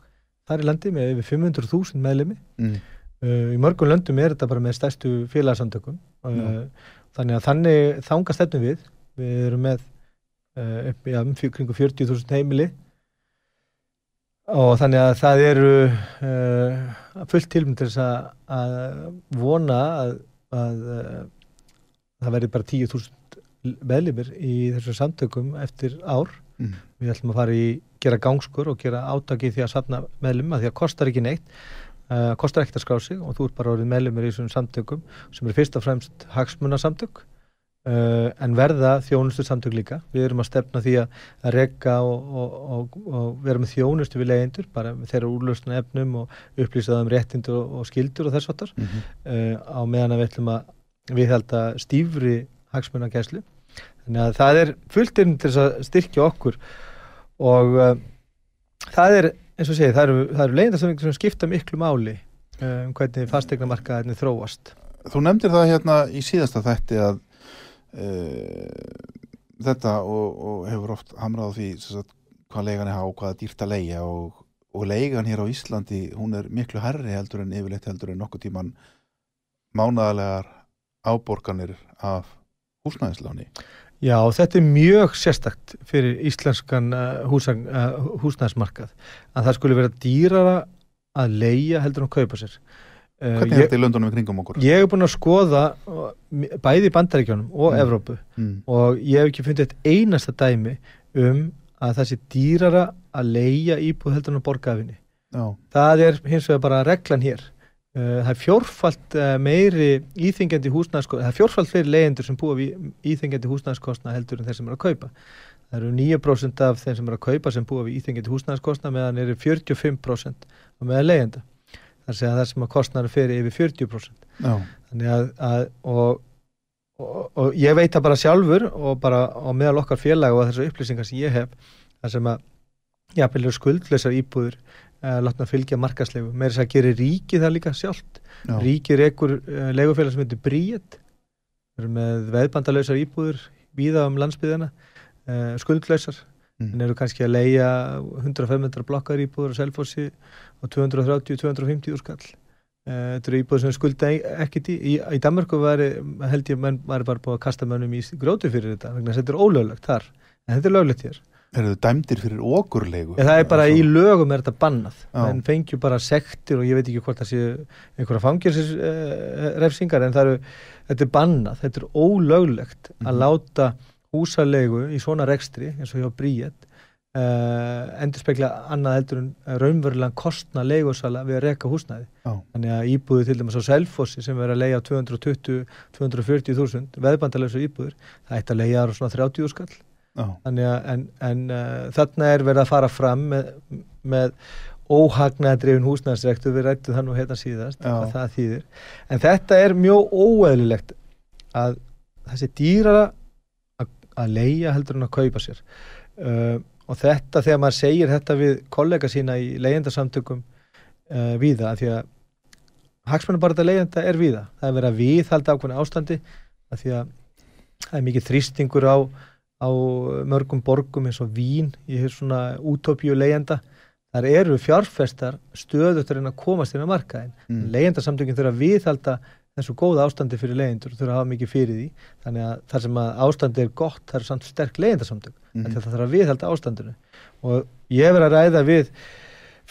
þar í landi með yfir 500.000 meðlimi. Mm, uh, í mörgum löndum er þetta bara með stærstu félagsamtökum uh, þannig að þannig þanga stefnum við. Við erum með upp í fjö- kringu 40.000 heimili og þannig að það eru uh, fullt tilmynd til þess að, að vona að, að uh, það verði bara 10.000 meðlimir í þessum samtökum eftir ár. Mm, við ætlum að fara í gera gangskur og gera átaki því að safna meðlum að því að kostar ekki neitt uh, kostar ekkert að skrá sig og þú ert bara orðið meðlumir í þessum samtökum sem eru fyrst og fremst hagsmunasamtök uh, en verða þjónustu samtök líka. Við erum að stefna því að, að rekka og, og, og, og vera með þjónustu við leyendur bara þeirra úrlausna efnum og upplýsaða um réttindur og, skildur og þess vattar mhm, uh, á meðan að við ætlum að við held að stífri hagsmunagæslu. Þannig að það er fullt inn til að styrkja okkur. Og uh, það er eins og segi, það eru, eru leyendarsamlingar sem skipta miklu máli um hvernig fastegnamarkaðinni þróast. Þú nefndir það hérna í síðasta þætti að þetta og, og hefur oft hamrað á því sagt, hvað leigan er há, hvað er dýrt að leigja og, og leigan hér á Íslandi hún er miklu herri heldur en yfirleitt heldur en nokkuð tíman mánadalega áborganir af húsnæðisláni Já, þetta er mjög sérstakt fyrir íslenskan uh, húsa, uh, húsnæðismarkað að það skulle vera dýrara að leia heldur en að kaupa sér. Uh, Hvernig er þetta í löndunum í kringum okkur? ég hef búin að skoða uh, bæði í bandaríkjónum og Mm. Evrópu Mm. og ég hef ekki fundið eitt einasta dæmi um að það sé dýrara að leia íbúð heldur en að borga af henni. Það er hins vegar bara reglan hér. Uh, það er fjórfalt meiri íþingjandi húsnæðskostna, það er fjórfalt fleiri leyendur sem búa við íþingjandi húsnæðskostna heldur en þeir sem eru að kaupa. Það eru 9% af þeim sem eru að kaupa sem búa við íþingjandi húsnæðskostna meðan eru 45% á meðan leyenda. Sé að það sem að kostnaður fyrir yfir 40%. já, Þannig að, að og, og, og ég veit það bara sjálfur og bara á meðal okkar félag og þessar upplýsingar sem ég hef það sem að jafnvel eru skuldleysar íbúður uh, látna fylgja markaslegu með þess að gera ríkið það líka sjálft. Já. ríkið rekur uh, legufélag sem heitir Bríet. Með veðbandalausar íbúður víða um landsbyðina uh, skuldlausar Mm. en eru kannski að leia 100-500 blokkar íbúður á Selfossi og 230-250 úr skall þetta eru íbúður sem skulda e- ekkert í, í, í Danmarku var, held ég menn var bara búið að kasta mönnum í gróti fyrir þetta vegna að þetta er ólöglegt þar en þetta er löglegt hér Eru þið dæmdir fyrir okurlegu? En það er bara í lögum er þetta bannað en fengju bara sektir og ég veit ekki hvort það séu einhverja fangilsis uh, refsingar en það eru, þetta er bannað þetta er ólöglegt Mhm. að láta húsalegu í svona rekstri eins og hjá Bríet uh, endur spekla annað heldur en raunverulega kostna legusala við að reka húsnæði. Já. þannig að íbúði til dæmis á Selfossi sem verður að leia 220-240 þúsund veðbandalösa íbúður það ætti að leia á svona 30 skall. Já, þannig að en, en uh, þarna er verið að fara fram með, með óhagnaðadrifin húsnæðsrektu við rættum það nú hérna síðast hvað það þýðir. En þetta er mjög óeðlilegt að þessi dýrara að, að leia heldur en að kaupa sér. Uh, og þetta þegar maður segir þetta við kollega sína í leyendasamtökum uh, víða af því að hagsmennu bara þetta leyenda er víða. Það er verið að viðhalda ákveðna ástandi af því að það er mikið þrýstingur á á mörgum borgum eins og Vín í svona útópíu leyenda þar eru fjárfestar stöðut að að komast inn á markaðin Mm. leyendasamtökin þurfa að viðhalda þessu góða ástandi fyrir leyendur þurfa að hafa mikið fyrir því þannig að þar sem að ástandi er gott það eru samt sterk leyendasamtök mm. -hmm. það þarf að viðhalda ástandinu og ég hef verið að ræða við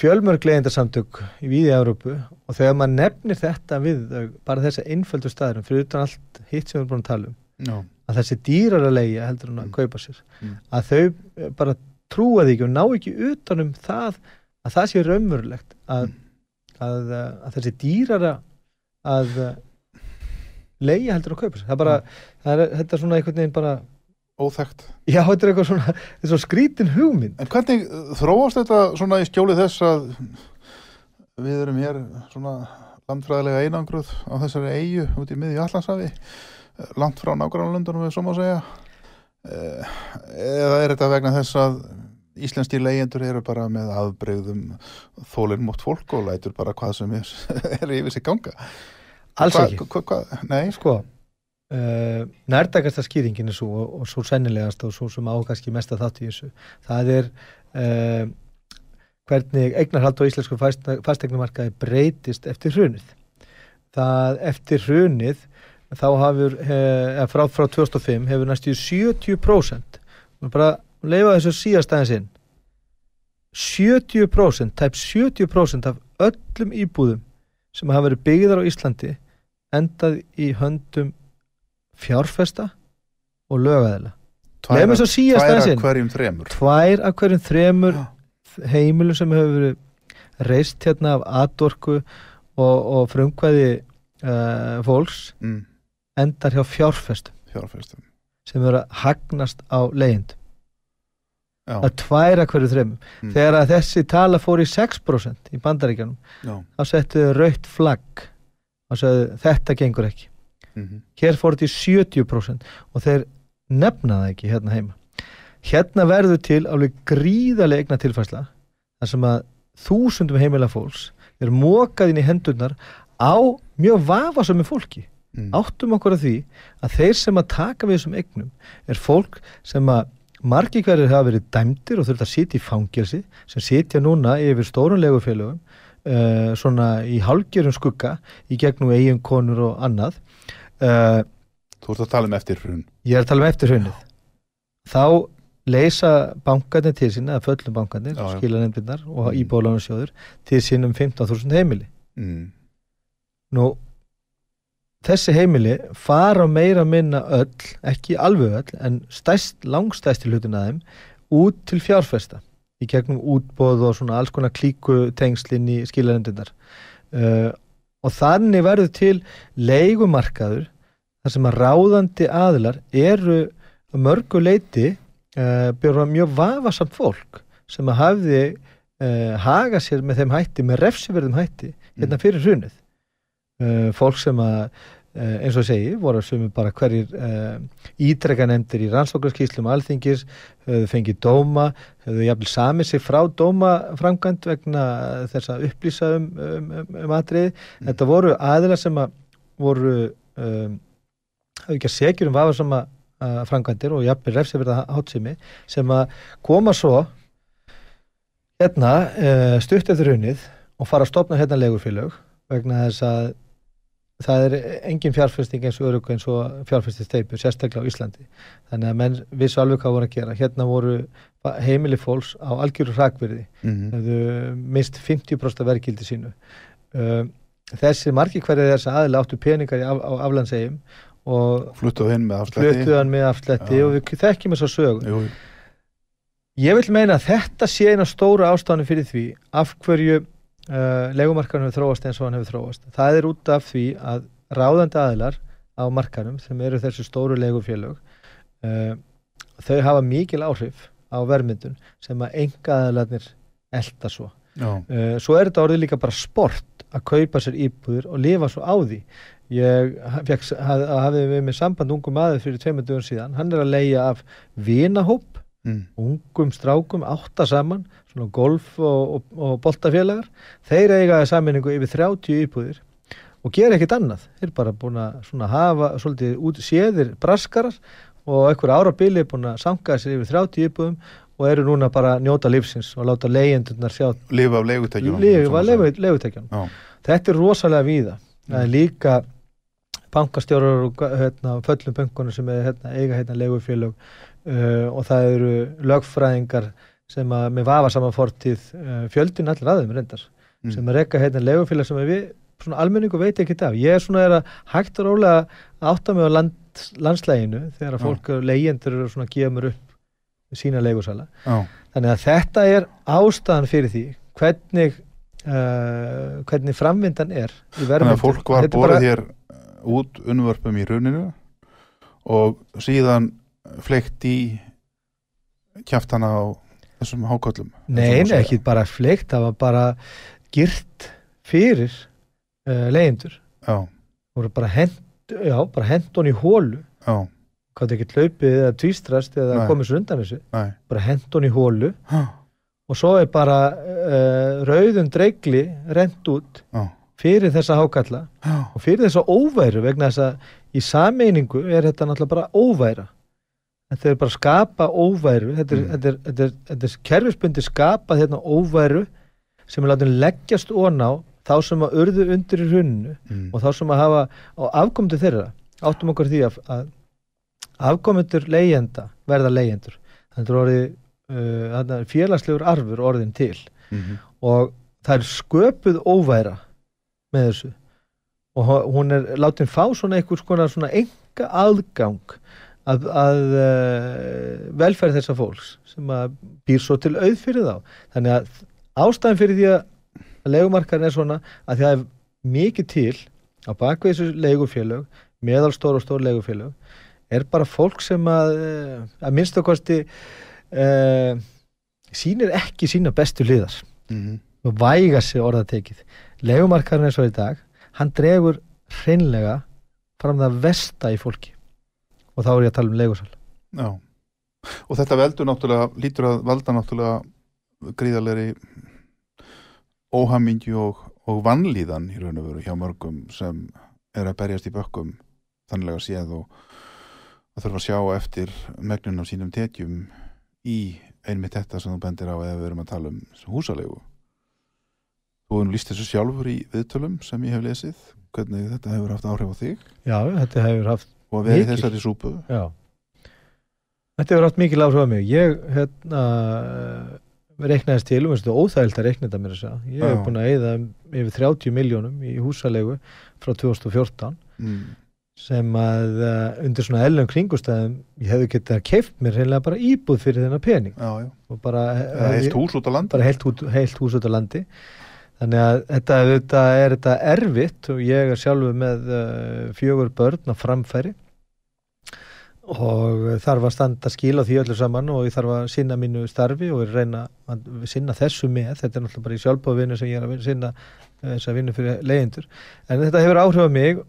fjölmörg leyendasamtök í víði Európu og þegar maður nefnir þetta við bara þessa einföldu staðurum fyrir utan allt hitt sem við erum búin að tala um já, að þessi dýrar að leia heldur en að Mm. kaupa sér Mm. að þau eh, bara trúa því ekki og ná ekki utanum það að það sé raunverulegt að, Mm. að, að, að þessi dýrar að eh, leia heldur að kaupa það er bara, það er, þetta er svona einhvern veginn bara óþekkt. já, þetta er eitthvað svona, þetta er svo skrítin hugmynd En hvernig þróast þetta svona í skjóli þess að við erum hér svona landfræðilega einangruð á þessari eigu út í miðju Allandsafi, langt frá nágrannlöndunum við svo má segja. Eh, Eða er þetta vegna þess að íslenski leyendur eru bara með afbreyðum þólinn mótt fólk og lætur bara hvað sem er, er yfir sig ganga? Alls Hva- ekki, hva- hva- Nei, sko uh, nærtakasta skýringin er svo og, og svo sennilegast og svo sem á kannski mesta þátt í þessu. Það er uh, hvernig eignarhald á íslensku fastegnumarkaði breytist eftir hrunið. Það eftir hrunið þá hafur uh, frá, frá 2005 hefur næstu 70% og bara leifa þessu síðast aðeins inn. 70% tæp 70% af öllum íbúðum sem hafa verið byggðar á Íslandi endað í höndum fjárfesta og síðast tvær inn. hverjum þremur. Tvær af hverjum þremur Já. heimilum sem hefur verið reist hérna af atorku og, og frumkvæði uh, fólks Mm, endar hjá fjárfestum fjárfestum. sem eru að hagnast á leiðindum. Já, Það er tvær af hverju þremum. Mm. Þegar að þessi tala fór í 6% í bandaríkjanum, já. þá settu þau rautt flagg og sagði þetta gengur ekki. mhm. hér fór þetta í 70% og þeir nefna það ekki hérna heima hérna verður til alveg gríðarlega eigna tilfærsla þar sem að þúsundum heimila fólks er mókað inn í hendurnar á mjög vafasömi fólki Mm. áttum okkur að því að þeir sem að taka við þessum eignum er fólk sem að margir hverjir hafa verið dæmdir og þurft að sitja í fangelsi sem sitja núna yfir stórunlegu félögum uh, svona í hálgjörum skugga í gegnum eigin konur og annað uh, Þú ert að tala um eftir hrun. ég er að tala um eftir hrunnið þá leysa bankarnir til sín, eða föllum bankarnir, skilanefndirnar og Mm. íbúðlánarsjóður til sín um 15.000 heimili. mm. Nú, þessi heimili fara meira minna öll, ekki alveg öll, en stærst, langstæsti hlutin að þeim, út til fjárfesta í gegnum útbóð og svona alls konar klíku tengslinn í skilanendinnar. Uh, og þannig verður til leigumarkaður þar sem að ráðandi aðilar eru mörgu leiti uh, byrja mjög vafasamt fólk sem að hafði uh, haga sér með þeim hætti, með refsiverðum hætti hérna fyrir hrunið uh, fólk sem að uh, eins og segi, voru sem bara hverjir uh, ítrekka nefndir í rannsóknarskíslum alþingis, höfðu fengið dóma, höfðu jafnvel samið sig frá dómaframkvæmt vegna þess að upplýsa um, um, um, um atriði. Þetta voru aðila sem að voru hafðu ekki að segjur um vafarsama uh, framkvæmdir og jafnvel refsifirða hátsimi sem að koma svo hérna stutt eftir hunnið og fara að stopna hérna legurfélög vegna þess að það er engin fjárfesting eins og örug eins og fjárfestinsteipur, sérstaklega á Íslandi. Þannig að menn vissu alveg hvað voru að gera. Hérna voru heimili fólks á algjöru hrakverði Mm. hefðu mist 50% af verkildi sínu. Um, þessi margi hverju þess aðila áttu peningar af, á aflandsegjum og fluttuð inn með hann með afslætti Já. og við þekkjum þess að sögu Jú, Ég vil meina að þetta sé eina stóra ástæðan fyrir því af hverju uh, legumarkanum hefur þróast eins og hann hefur þróast. Það er út af því að ráðandi aðilar á markanum sem eru þessu stóru legufélög uh, þau hafa mikil áhrif á vermyndun sem að enga aðilarnir elda svo. Uh, svo er þetta orðið líka bara sport að kaupa sér íbúður og lifa svo á því. Ég fekk, haf, hafði við með samband ungum aðeins fyrir tveimur dögum síðan. Hann er að leia af vinahóp mm. ungum strákum, átta saman svona golf og, og, og boltafélagar þeir eiga saminningu yfir 30 íbúðir og gera ekkert annað. Þeir bara búin að svona hafa svolítið út séðir braskarar og einhver árabili búin að sanga sér yfir 30 íbúðum og eru núna bara að njóta lífsins og láta leigjendurnar sjá lifa af já, þetta er rosalega víða. Það er líka bankastjórar og hérna, föllum bönkunum sem er, hérna, eiga hérna, leigufélög uh, og það eru lögfræðingar sem að með vafa saman fortíð uh, fjöldin allir aðeim reyndar Mm. sem að rekka hérna leigufélag sem við svona almenningu veit ekki af ég er svona er að hægt og rólega að átta mig á land, landslæginu þegar að fólk eru leigjendur eru svona að gefa mér upp sína leigusala já, Þannig að þetta er ástæðan fyrir því hvernig, uh, hvernig framvindan er í þannig verðmyndun. að fólk var Þetta borðið bara- hér út unnvörpum í runinu og síðan fleikt í kjaftana á þessum háköllum Nei, nei, ekki bara fleikt, það var bara girt fyrir uh, leyendur. já, Það voru bara hend, já, bara hend hon í hólu. já, Hvað ekki hlaupið eða tvístrast eða Nei. komið sér undan þessu. næ Bara hend hon í hólu já, og svo er bara uh, rauðum dreigli rent út já, fyrir þessa hákalla. Já, og fyrir þessa óværu vegna þess að í sameiningu er þetta náttúrulega bara óværa þetta er bara að skapa óværu. Þetta er, Mm. þetta er, þetta er, þetta er kerfisbundi skapað hérna óværu sem er látið leggjast ón á þá sem að urðu undir í hrunnu mm. og þá sem að hafa á afkomendur þeirra. Áttum okkur því að, að afkomendur leyenda verða leyendur þannig er uh, þarna er félagslegur arfur orðin til. Mm og það er sköpuð óværa með þessu. Og hún er látin fá svona einhvers konar svona enga aðgang að, að uh, velferð þessa fólks sem að býr svo til auð fyrir þá. Þannig að ástæðan fyrir því að leigumarkaðin er svona að það er mikið til á bakvið þessu leigufélög meðalstór og stór leigufélög er bara fólk sem að eh, að minnstu kosti uh, sýnir ekki sína bestu liðar Mm. og væga sig orðatekið. Legumarkarinn eins og í dag hann dregur hreinlega fram það vesta í fólki og þá er ég að tala um legusal já. Og þetta veldur náttúrulega lítur að valda náttúrulega gríðalegri óhamingju og, og vannlíðan í raun og veru hjá mörgum sem er að berjast í bökkum þannlega séð og að þurfa að sjá eftir megnun af sínum tekjum í einmitt þetta sem þú bendir á eða við erum að tala um húsalegu Þú hefur nú líst þessu sjálfur í viðtölum sem ég hef lesið hvernig þetta hefur haft áhrif á þig? Já, þetta hefur haft og að í Mikil. þessari súpu já. Þetta hefur átt á mig. Ég hérna, reiknaðist til, um óþægilt að reikna þetta mér að segja. Ég hef búin að eyða yfir 30 miljónum í húsalegu frá 2014 mm. sem að uh, undir svona ellum kringustæðum ég hefði getað keift mér reynilega bara íbúð fyrir þennan pening já, já. og bara, Eða heilt hús bara heilt, heilt hús út á landi þannig að þetta, þetta er þetta erfitt og ég er sjálfur með uh, fjögur börn á framfæri. Og þarf að standa skil á því öllu saman og ég þarf að sinna mínu starfi og að reyna að sinna þessu með. Þetta er náttúrulega bara í sjálfbóðvinnu sem ég er að vinna- sinna eh, þessa vinnu fyrir leyendur en þetta hefur áhrif á mig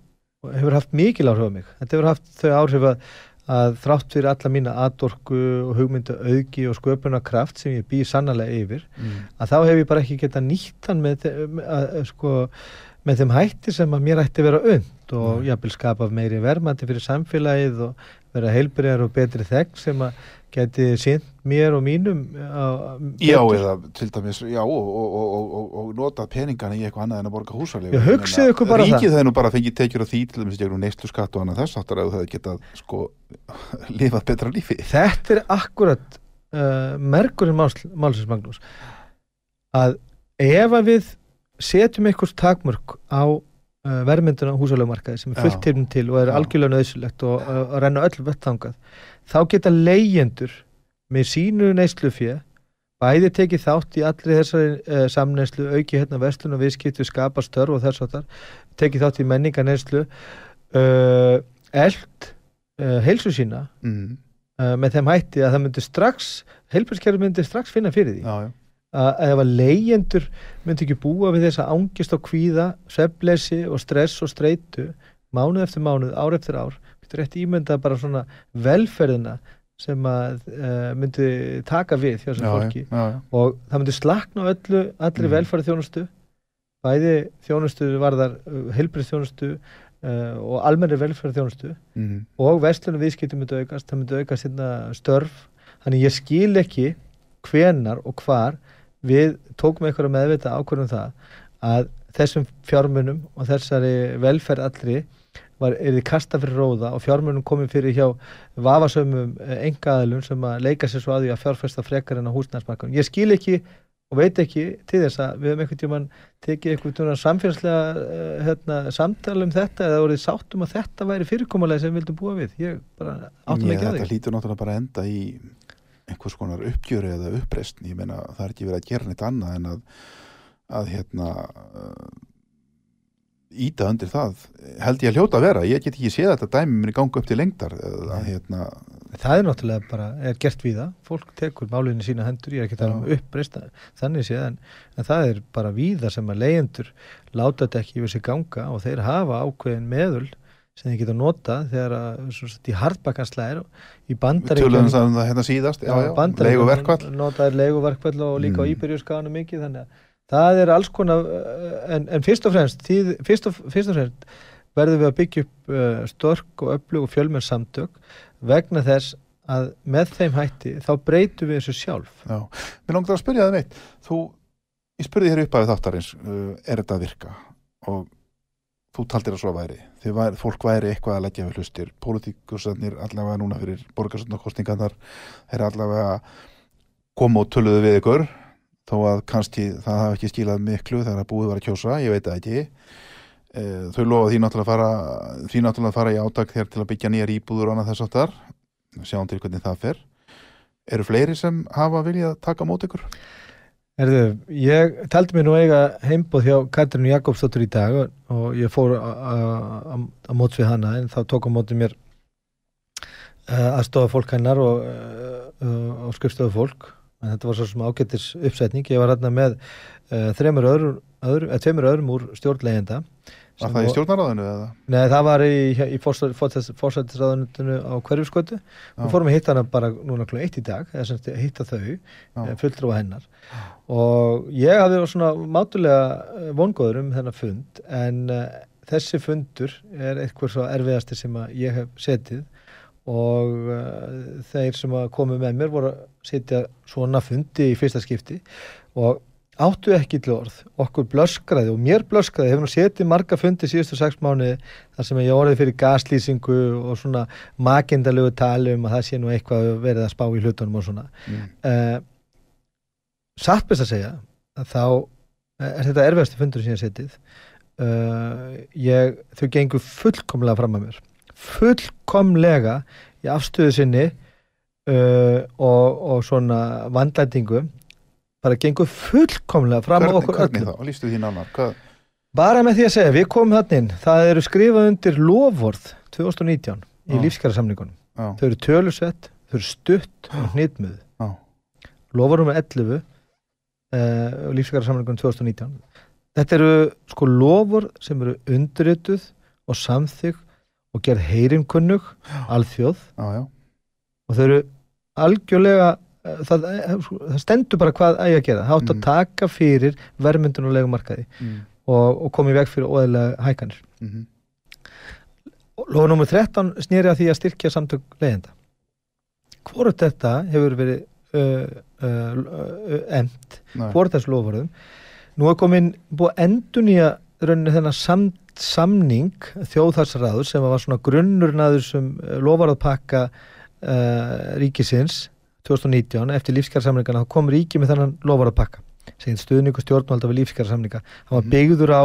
hefur haft mikil áhrif á mig. Þetta hefur haft þau áhrif að, að þrátt fyrir alla mína atorku og hugmyndu auki og sköpunarkraft sem ég býr sannlega yfir mm. að þá hef ég bara ekki getað nýtt hann með, að, sko, með þeim hætti sem að mér ætti að vera und og Mm. jafnvel skapa meiri verðmandi fyrir samfélagið og vera heilbriðar og betri þegn sem að geti sínt mér og mínum á, Já, eða til dæmis, já, og, og, og, og, og nota peningana í eitthvað annað en að borga húsalegu. Ríkið það. það nú bara fengið tekjur á því til dæmis gegnum neyslu skatt og annað þess áttar að það getað, sko, lifað betra lífi. Þetta er akkurat uh, merkurinn máls, málsins Magnús að ef að við setjum einhvers takmörk á uh, verðmynduna húsalögumarkaði sem er fullt tilnum til og er algjörlega nöðsulegt og uh, að renna öll vettangað þá geta leyendur með sínu neyslufjö bæði tekið þátt í allri þessari uh, samneyslu, auki hérna verslun og viðskiptu skapa störf og þess áttar tekið þátt í menninganeyslu uh, eld uh, heilsu sína Mm. með þeim hætti að það myndi strax heilbærskerfi myndi strax finna fyrir því Já, já. að ef að leyendur myndi ekki búa við þessa ángist og kvíða svefleysi og stress og streitu mánuð eftir mánuð, ár eftir ár getur rétt ímyndað bara svona velferðina sem að uh, myndi taka við hjá þessum fólki já, já. og það myndi slakna öllu, allri Mm. velferð þjónustu bæði þjónustu varðar heilbrið þjónustu uh, og almennri velferð þjónustu Mm. og verslunum viðskipti myndi aukast, það myndi aukast hérna störf, þannig ég skil ekki hvenar og hvar við tókum einhverja meðvita ákvörðum það að þessum fjármunum og þessari velferð allri var, er þið kasta fyrir róða og fjármunum komið fyrir hjá vafasömmum engaðalum sem að leika sér svo að því að fjárfesta frekar en á húsnæðsmarkanum. Ég skil ekki og veit ekki til þess að við höfum einhvern tímann tekið einhvern samfélagslega uh, hérna, samtala um þetta eða voruð sáttum að þetta væri fyrirkomulega sem við vildum búa við. Ég bara áttum ekki að þetta því. hlýtur náttúrulega bara enda í einhvers konar uppgjöru eða uppreist ég meina það er ekki verið að gera neitt annað en að, að hérna íta undir það held ég að hljóta að vera, ég get ekki séð þetta dæmi minni ganga upp til lengdar eða að hérna Það er náttúrulega bara, er gert við það. Fólk tekur málinni sína hendur, ég er ekki að tala um uppreist þannig séð, en, en það er bara víða sem að leyendur láta þetta ekki yfir sig ganga og þeir hafa ákveðin meðul sem þeir geta notað þegar að, í hardbakanslæðir í við bandaríkjum það um það hérna síðast já, já, leigu verkvall notaðir leiguverkvall og líka á Mm. íbyrjuskánu mikið þannig að það er alls konar uh, en, en fyrst og fremst þið, fyrst, og, fyrst og fremst verðum við að byggja upp uh, störk og öflug og fjölmenn samtök vegna þess að með þeim hætti þá breytum við þessu sjálf. Já. Mér langar að spyrja það meitt þú, ég spurði þér upp af þáttarins uh, er þetta að virka? Og þú taldir að svo væri. Þið væri, fólk væri eitthvað að leggja við hlustir. Pólitíkusarnir allavega núna fyrir borgarsöndakostingarnar þeir allavega koma og töluðu við ykkur þó að kannski það hafi ekki skilað miklu þegar að búið var að kjósa, ég veit það ekki. Eh, þau lofa því náttúrulega að fara því náttúrulega að fara í átak þegar til að byggja nýjar íbúður og annað þess áttar sjáum til hvernig það fer. Eru fleiri sem hafa viljað taka mót ykkur? Erðu, ég taldi mig nú eiga heimbóð hjá Katrínu Jakobsdóttur í dag og, ég fór að móts við hana en þá tók á móti mér uh, aðstofa fólk hennar og, uh, og skrifstofu fólk en þetta var svo sem ágættis uppsetning ég var hérna með uh, þremur öðrum, öðrum, eða tveimur öðrum úr stjórnlegenda Var það í stjórnaráðinu eða? Nei, það var í, í fórsættisraðunutinu á hverjurskoti Já. við fórum að hitta hana bara núna klúið eitt í dag eða hitta þau, Já. fulltrúa hennar og ég hafði svona mátulega vongóður um þennan fund en uh, þessi fundur er eitthvað svo erfiðasti sem að ég hef setið og uh, þeir sem komu með mér voru að setja svona fundi í fyrsta skipti og áttu ekki til orð, okkur blöskraði og mér blöskraði, hefur nú setið marga fundi síðustu sex mánuði þar sem ég orðið fyrir gaslýsingu og svona makindalegu tali um að það sé nú eitthvað verið að spá í hlutunum og svona. Mm. uh, satt best að segja að þá er þetta erfiðasti fundur sem ég setið. Uh, ég, þau gengur fullkomlega fram að mér fullkomlega í afstöðu sinni uh, og, og svona vandlætingu bara gengur fullkomlega fram Hvernig, okkur hvernig öllum þá? Lýstu því nánar. Hvað? bara með því að segja, við komum þannig inn það eru skrifað undir lofvorð 2019 í Já. lífskjara samningunum Já, þau eru tölusett, þau eru stutt og hnitmuð já, lofar nummer 11 uh, lífskararsamlingun 2019 þetta eru sko lofur sem eru undirrituð og samþygg og gerð heyrinkunnug alþjóð já, já. og þau eru algjörlega eh, það, eh, það stendur bara hvað ægja að gera það átt að Mhm. taka fyrir vermyndun og legumarkaði Mm. og, og komið veg fyrir óðilega hækanir Mm Lóð nummer 13 snýri að því að styrkja samtök leiðenda. Hvorut þetta hefur verið uh, uh, uh, emt, Nei. hvort þessu lofurðum. Nú er komin búið að endunýja rauninni þennan sam, samning þjóðhagsræður sem var svona grunnurinn að þessum lofarðpakka uh, ríkisins 2019 eftir lífskjársamlingana þá kom ríki með þennan lofarðpakka seginn stuðningu stjórnvalda við lífskjársamlinga hann var Mhm. byggður á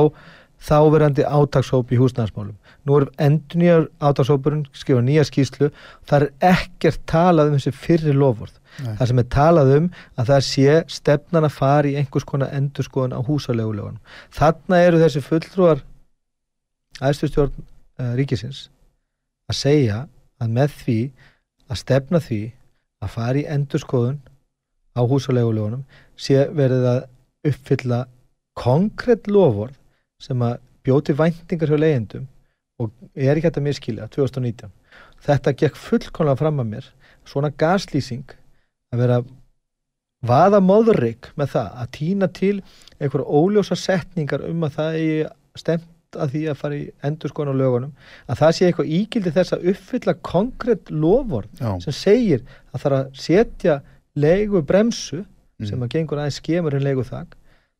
þáverandi átakshóp í húsnæðarsmálum nú er endur nýjar átakshópurinn skrifa nýja skýslu það er ekkert talað um þessi fyrri lofvörð það sem er talað um að það sé stefnan að fara í einhvers konar endurskoðun á húsalegulegunum þarna eru þessi fulltrúar æðstustjórn uh, ríkisins að segja að með því að stefna því að fara í endurskoðun á húsalegulegunum sé verið að uppfylla konkrétt lofvörð sem að bjóti væntingar hjá leigendum og ég er ekki hægt að miskilja 2019. Þetta gekk fullkomlega fram að mér svona gaslýsing að vera vaða móðurik með það að týna til einhverja óljósa setningar um að það er stemt að því að fara í endurskoðun á lögunum að það sé eitthvað ígildi þess að uppfylla konkrétt lofvörð Já. sem segir að það er að setja leigu bremsu Mm. sem að gengur aðeins skemur en leigu þak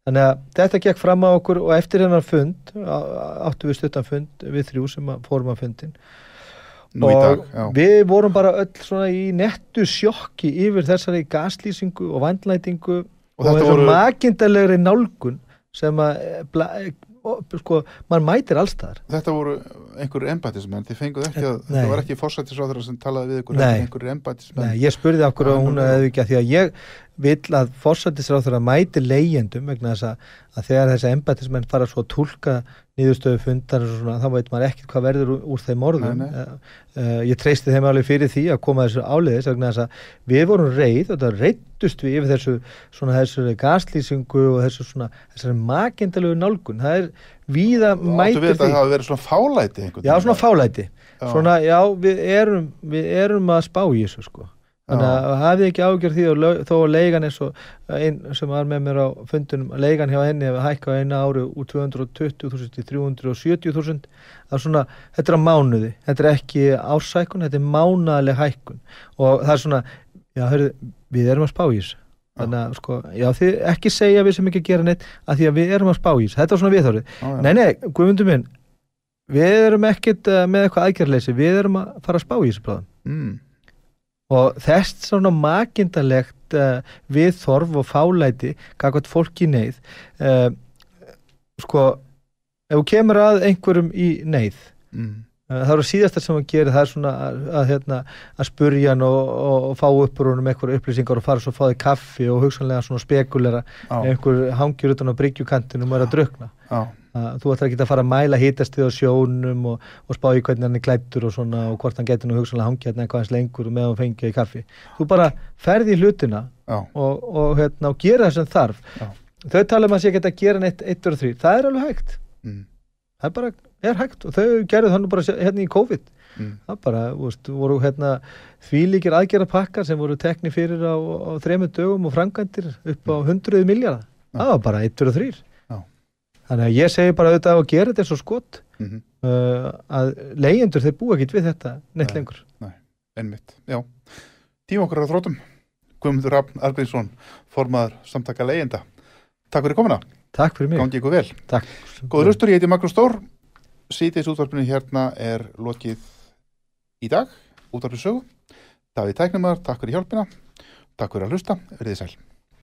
þannig að þetta gekk fram á okkur og eftir hennar fund áttu við stuttan fund við þrjú sem að fórum að fundin Nú og dag, við vorum bara öll svona í nettu sjokki yfir þessari gaslýsingu og vandlætingu Og og, þessu voru- makindalegri nálgun sem að sko, maður mætir allstaðar Þetta voru einhverjur embættismenn, þið fenguð ekki að, þetta var ekki fórsættisráður sem talaði við ykkur, Nei. heldur einhverjur embættismenn. Nei, ég spurði okkur að hún hefði ekki að því að ég vill að forsættisráður að mæti leigjendum vegna þess að, að þegar þessi embættismenn fara svo að tólka niðurstöðu fundar svona, þá veit maður ekkert hvað verður úr, þeim orðum. Nei, nei. uh, ég treysti þeim alveg fyrir því að koma þessu áleiðis vegna þess að við vorum reið og það reyttust við yfir þessu svona þessu gaslýsingu og þessu svona þessari makindalegu nálgun. Það er víða að því. það hafi verið svona fálæti já svona fálæti. Svona já við erum, við erum að spá í þessu sko þannig að hafið ekki ágjör því þó að leigan eins og einn sem var með mér á fundunum leigan hjá henni hefur hækkað eina ári úr 220.000 til 370.000 það er svona, þetta er á mánuði þetta er ekki ársækun, þetta er mánaðleg hækkun. Og það er svona já, hörðu, við erum að spá í þessu. Þannig að sko, já þið ekki segja við sem ekki gera neitt að því að við erum að spá í þessu. Þetta er svona já. nei nei, guðmundur minn við erum ekkit uh, með eitthvað aðgerðleysi, við erum að fara að spá í þessu bráðum. Mm. Og þess svona makindalegt uh, við þorf og fálæti kakvært fólk í neyð uh, sko ef þú kemur að einhverjum í neyð Mm. uh, það eru síðasta sem hann gerir það er svona að, að, hérna, að spurja hann og, og, og fá uppur honum einhverju upplýsingar og fara svo að fá því kaffi og hugsanlega svona spekulera Já, einhver hangir utan á bryggjukantinum og er að drukna að þú ætlar ekki að fara að mæla hítastið á sjónum og, og spá í hvernig hann er klættur og svona og hvort hann getur nú hugsanlega hangið hérna eitthvað hans lengur og með hann fengið í kaffi þú bara ferði í hlutina og, og, hérna, og gera það sem þarf Já. þau tala um að sé geta að gera neitt 1 og 3, það er alveg hægt mm. það er bara, er hægt og þau gerðu þannig bara hérna í COVID Mm. það bara, veist, voru hérna þvílíkir aðgerðapakkar sem voru tekni fyrir á, á þremur dögum og framkvæmdir upp á hundruði miljardar það var bara 1 og 3 Já. Þannig að ég segi bara auðvitað að gera þetta eins og skott Mm uh, að leyendur þeir búa ekkit við þetta neitt Nei. lengur Einmitt, já. Tíma okkar að þrótum. Guðmundur Rafn Argrínsson, formaður samtaka leyenda. Takk fyrir komuna, Takk fyrir mig. gangi ykkur vel. Takk. Góður hlustur, ég heiti Magnús Stór. Sýtis útvarpinu hérna er lokið í dag, útvarpinu sögu. Davíð Tæknumar, takk fyrir hjálpina. Takk fyrir að hlusta, verðið sæl.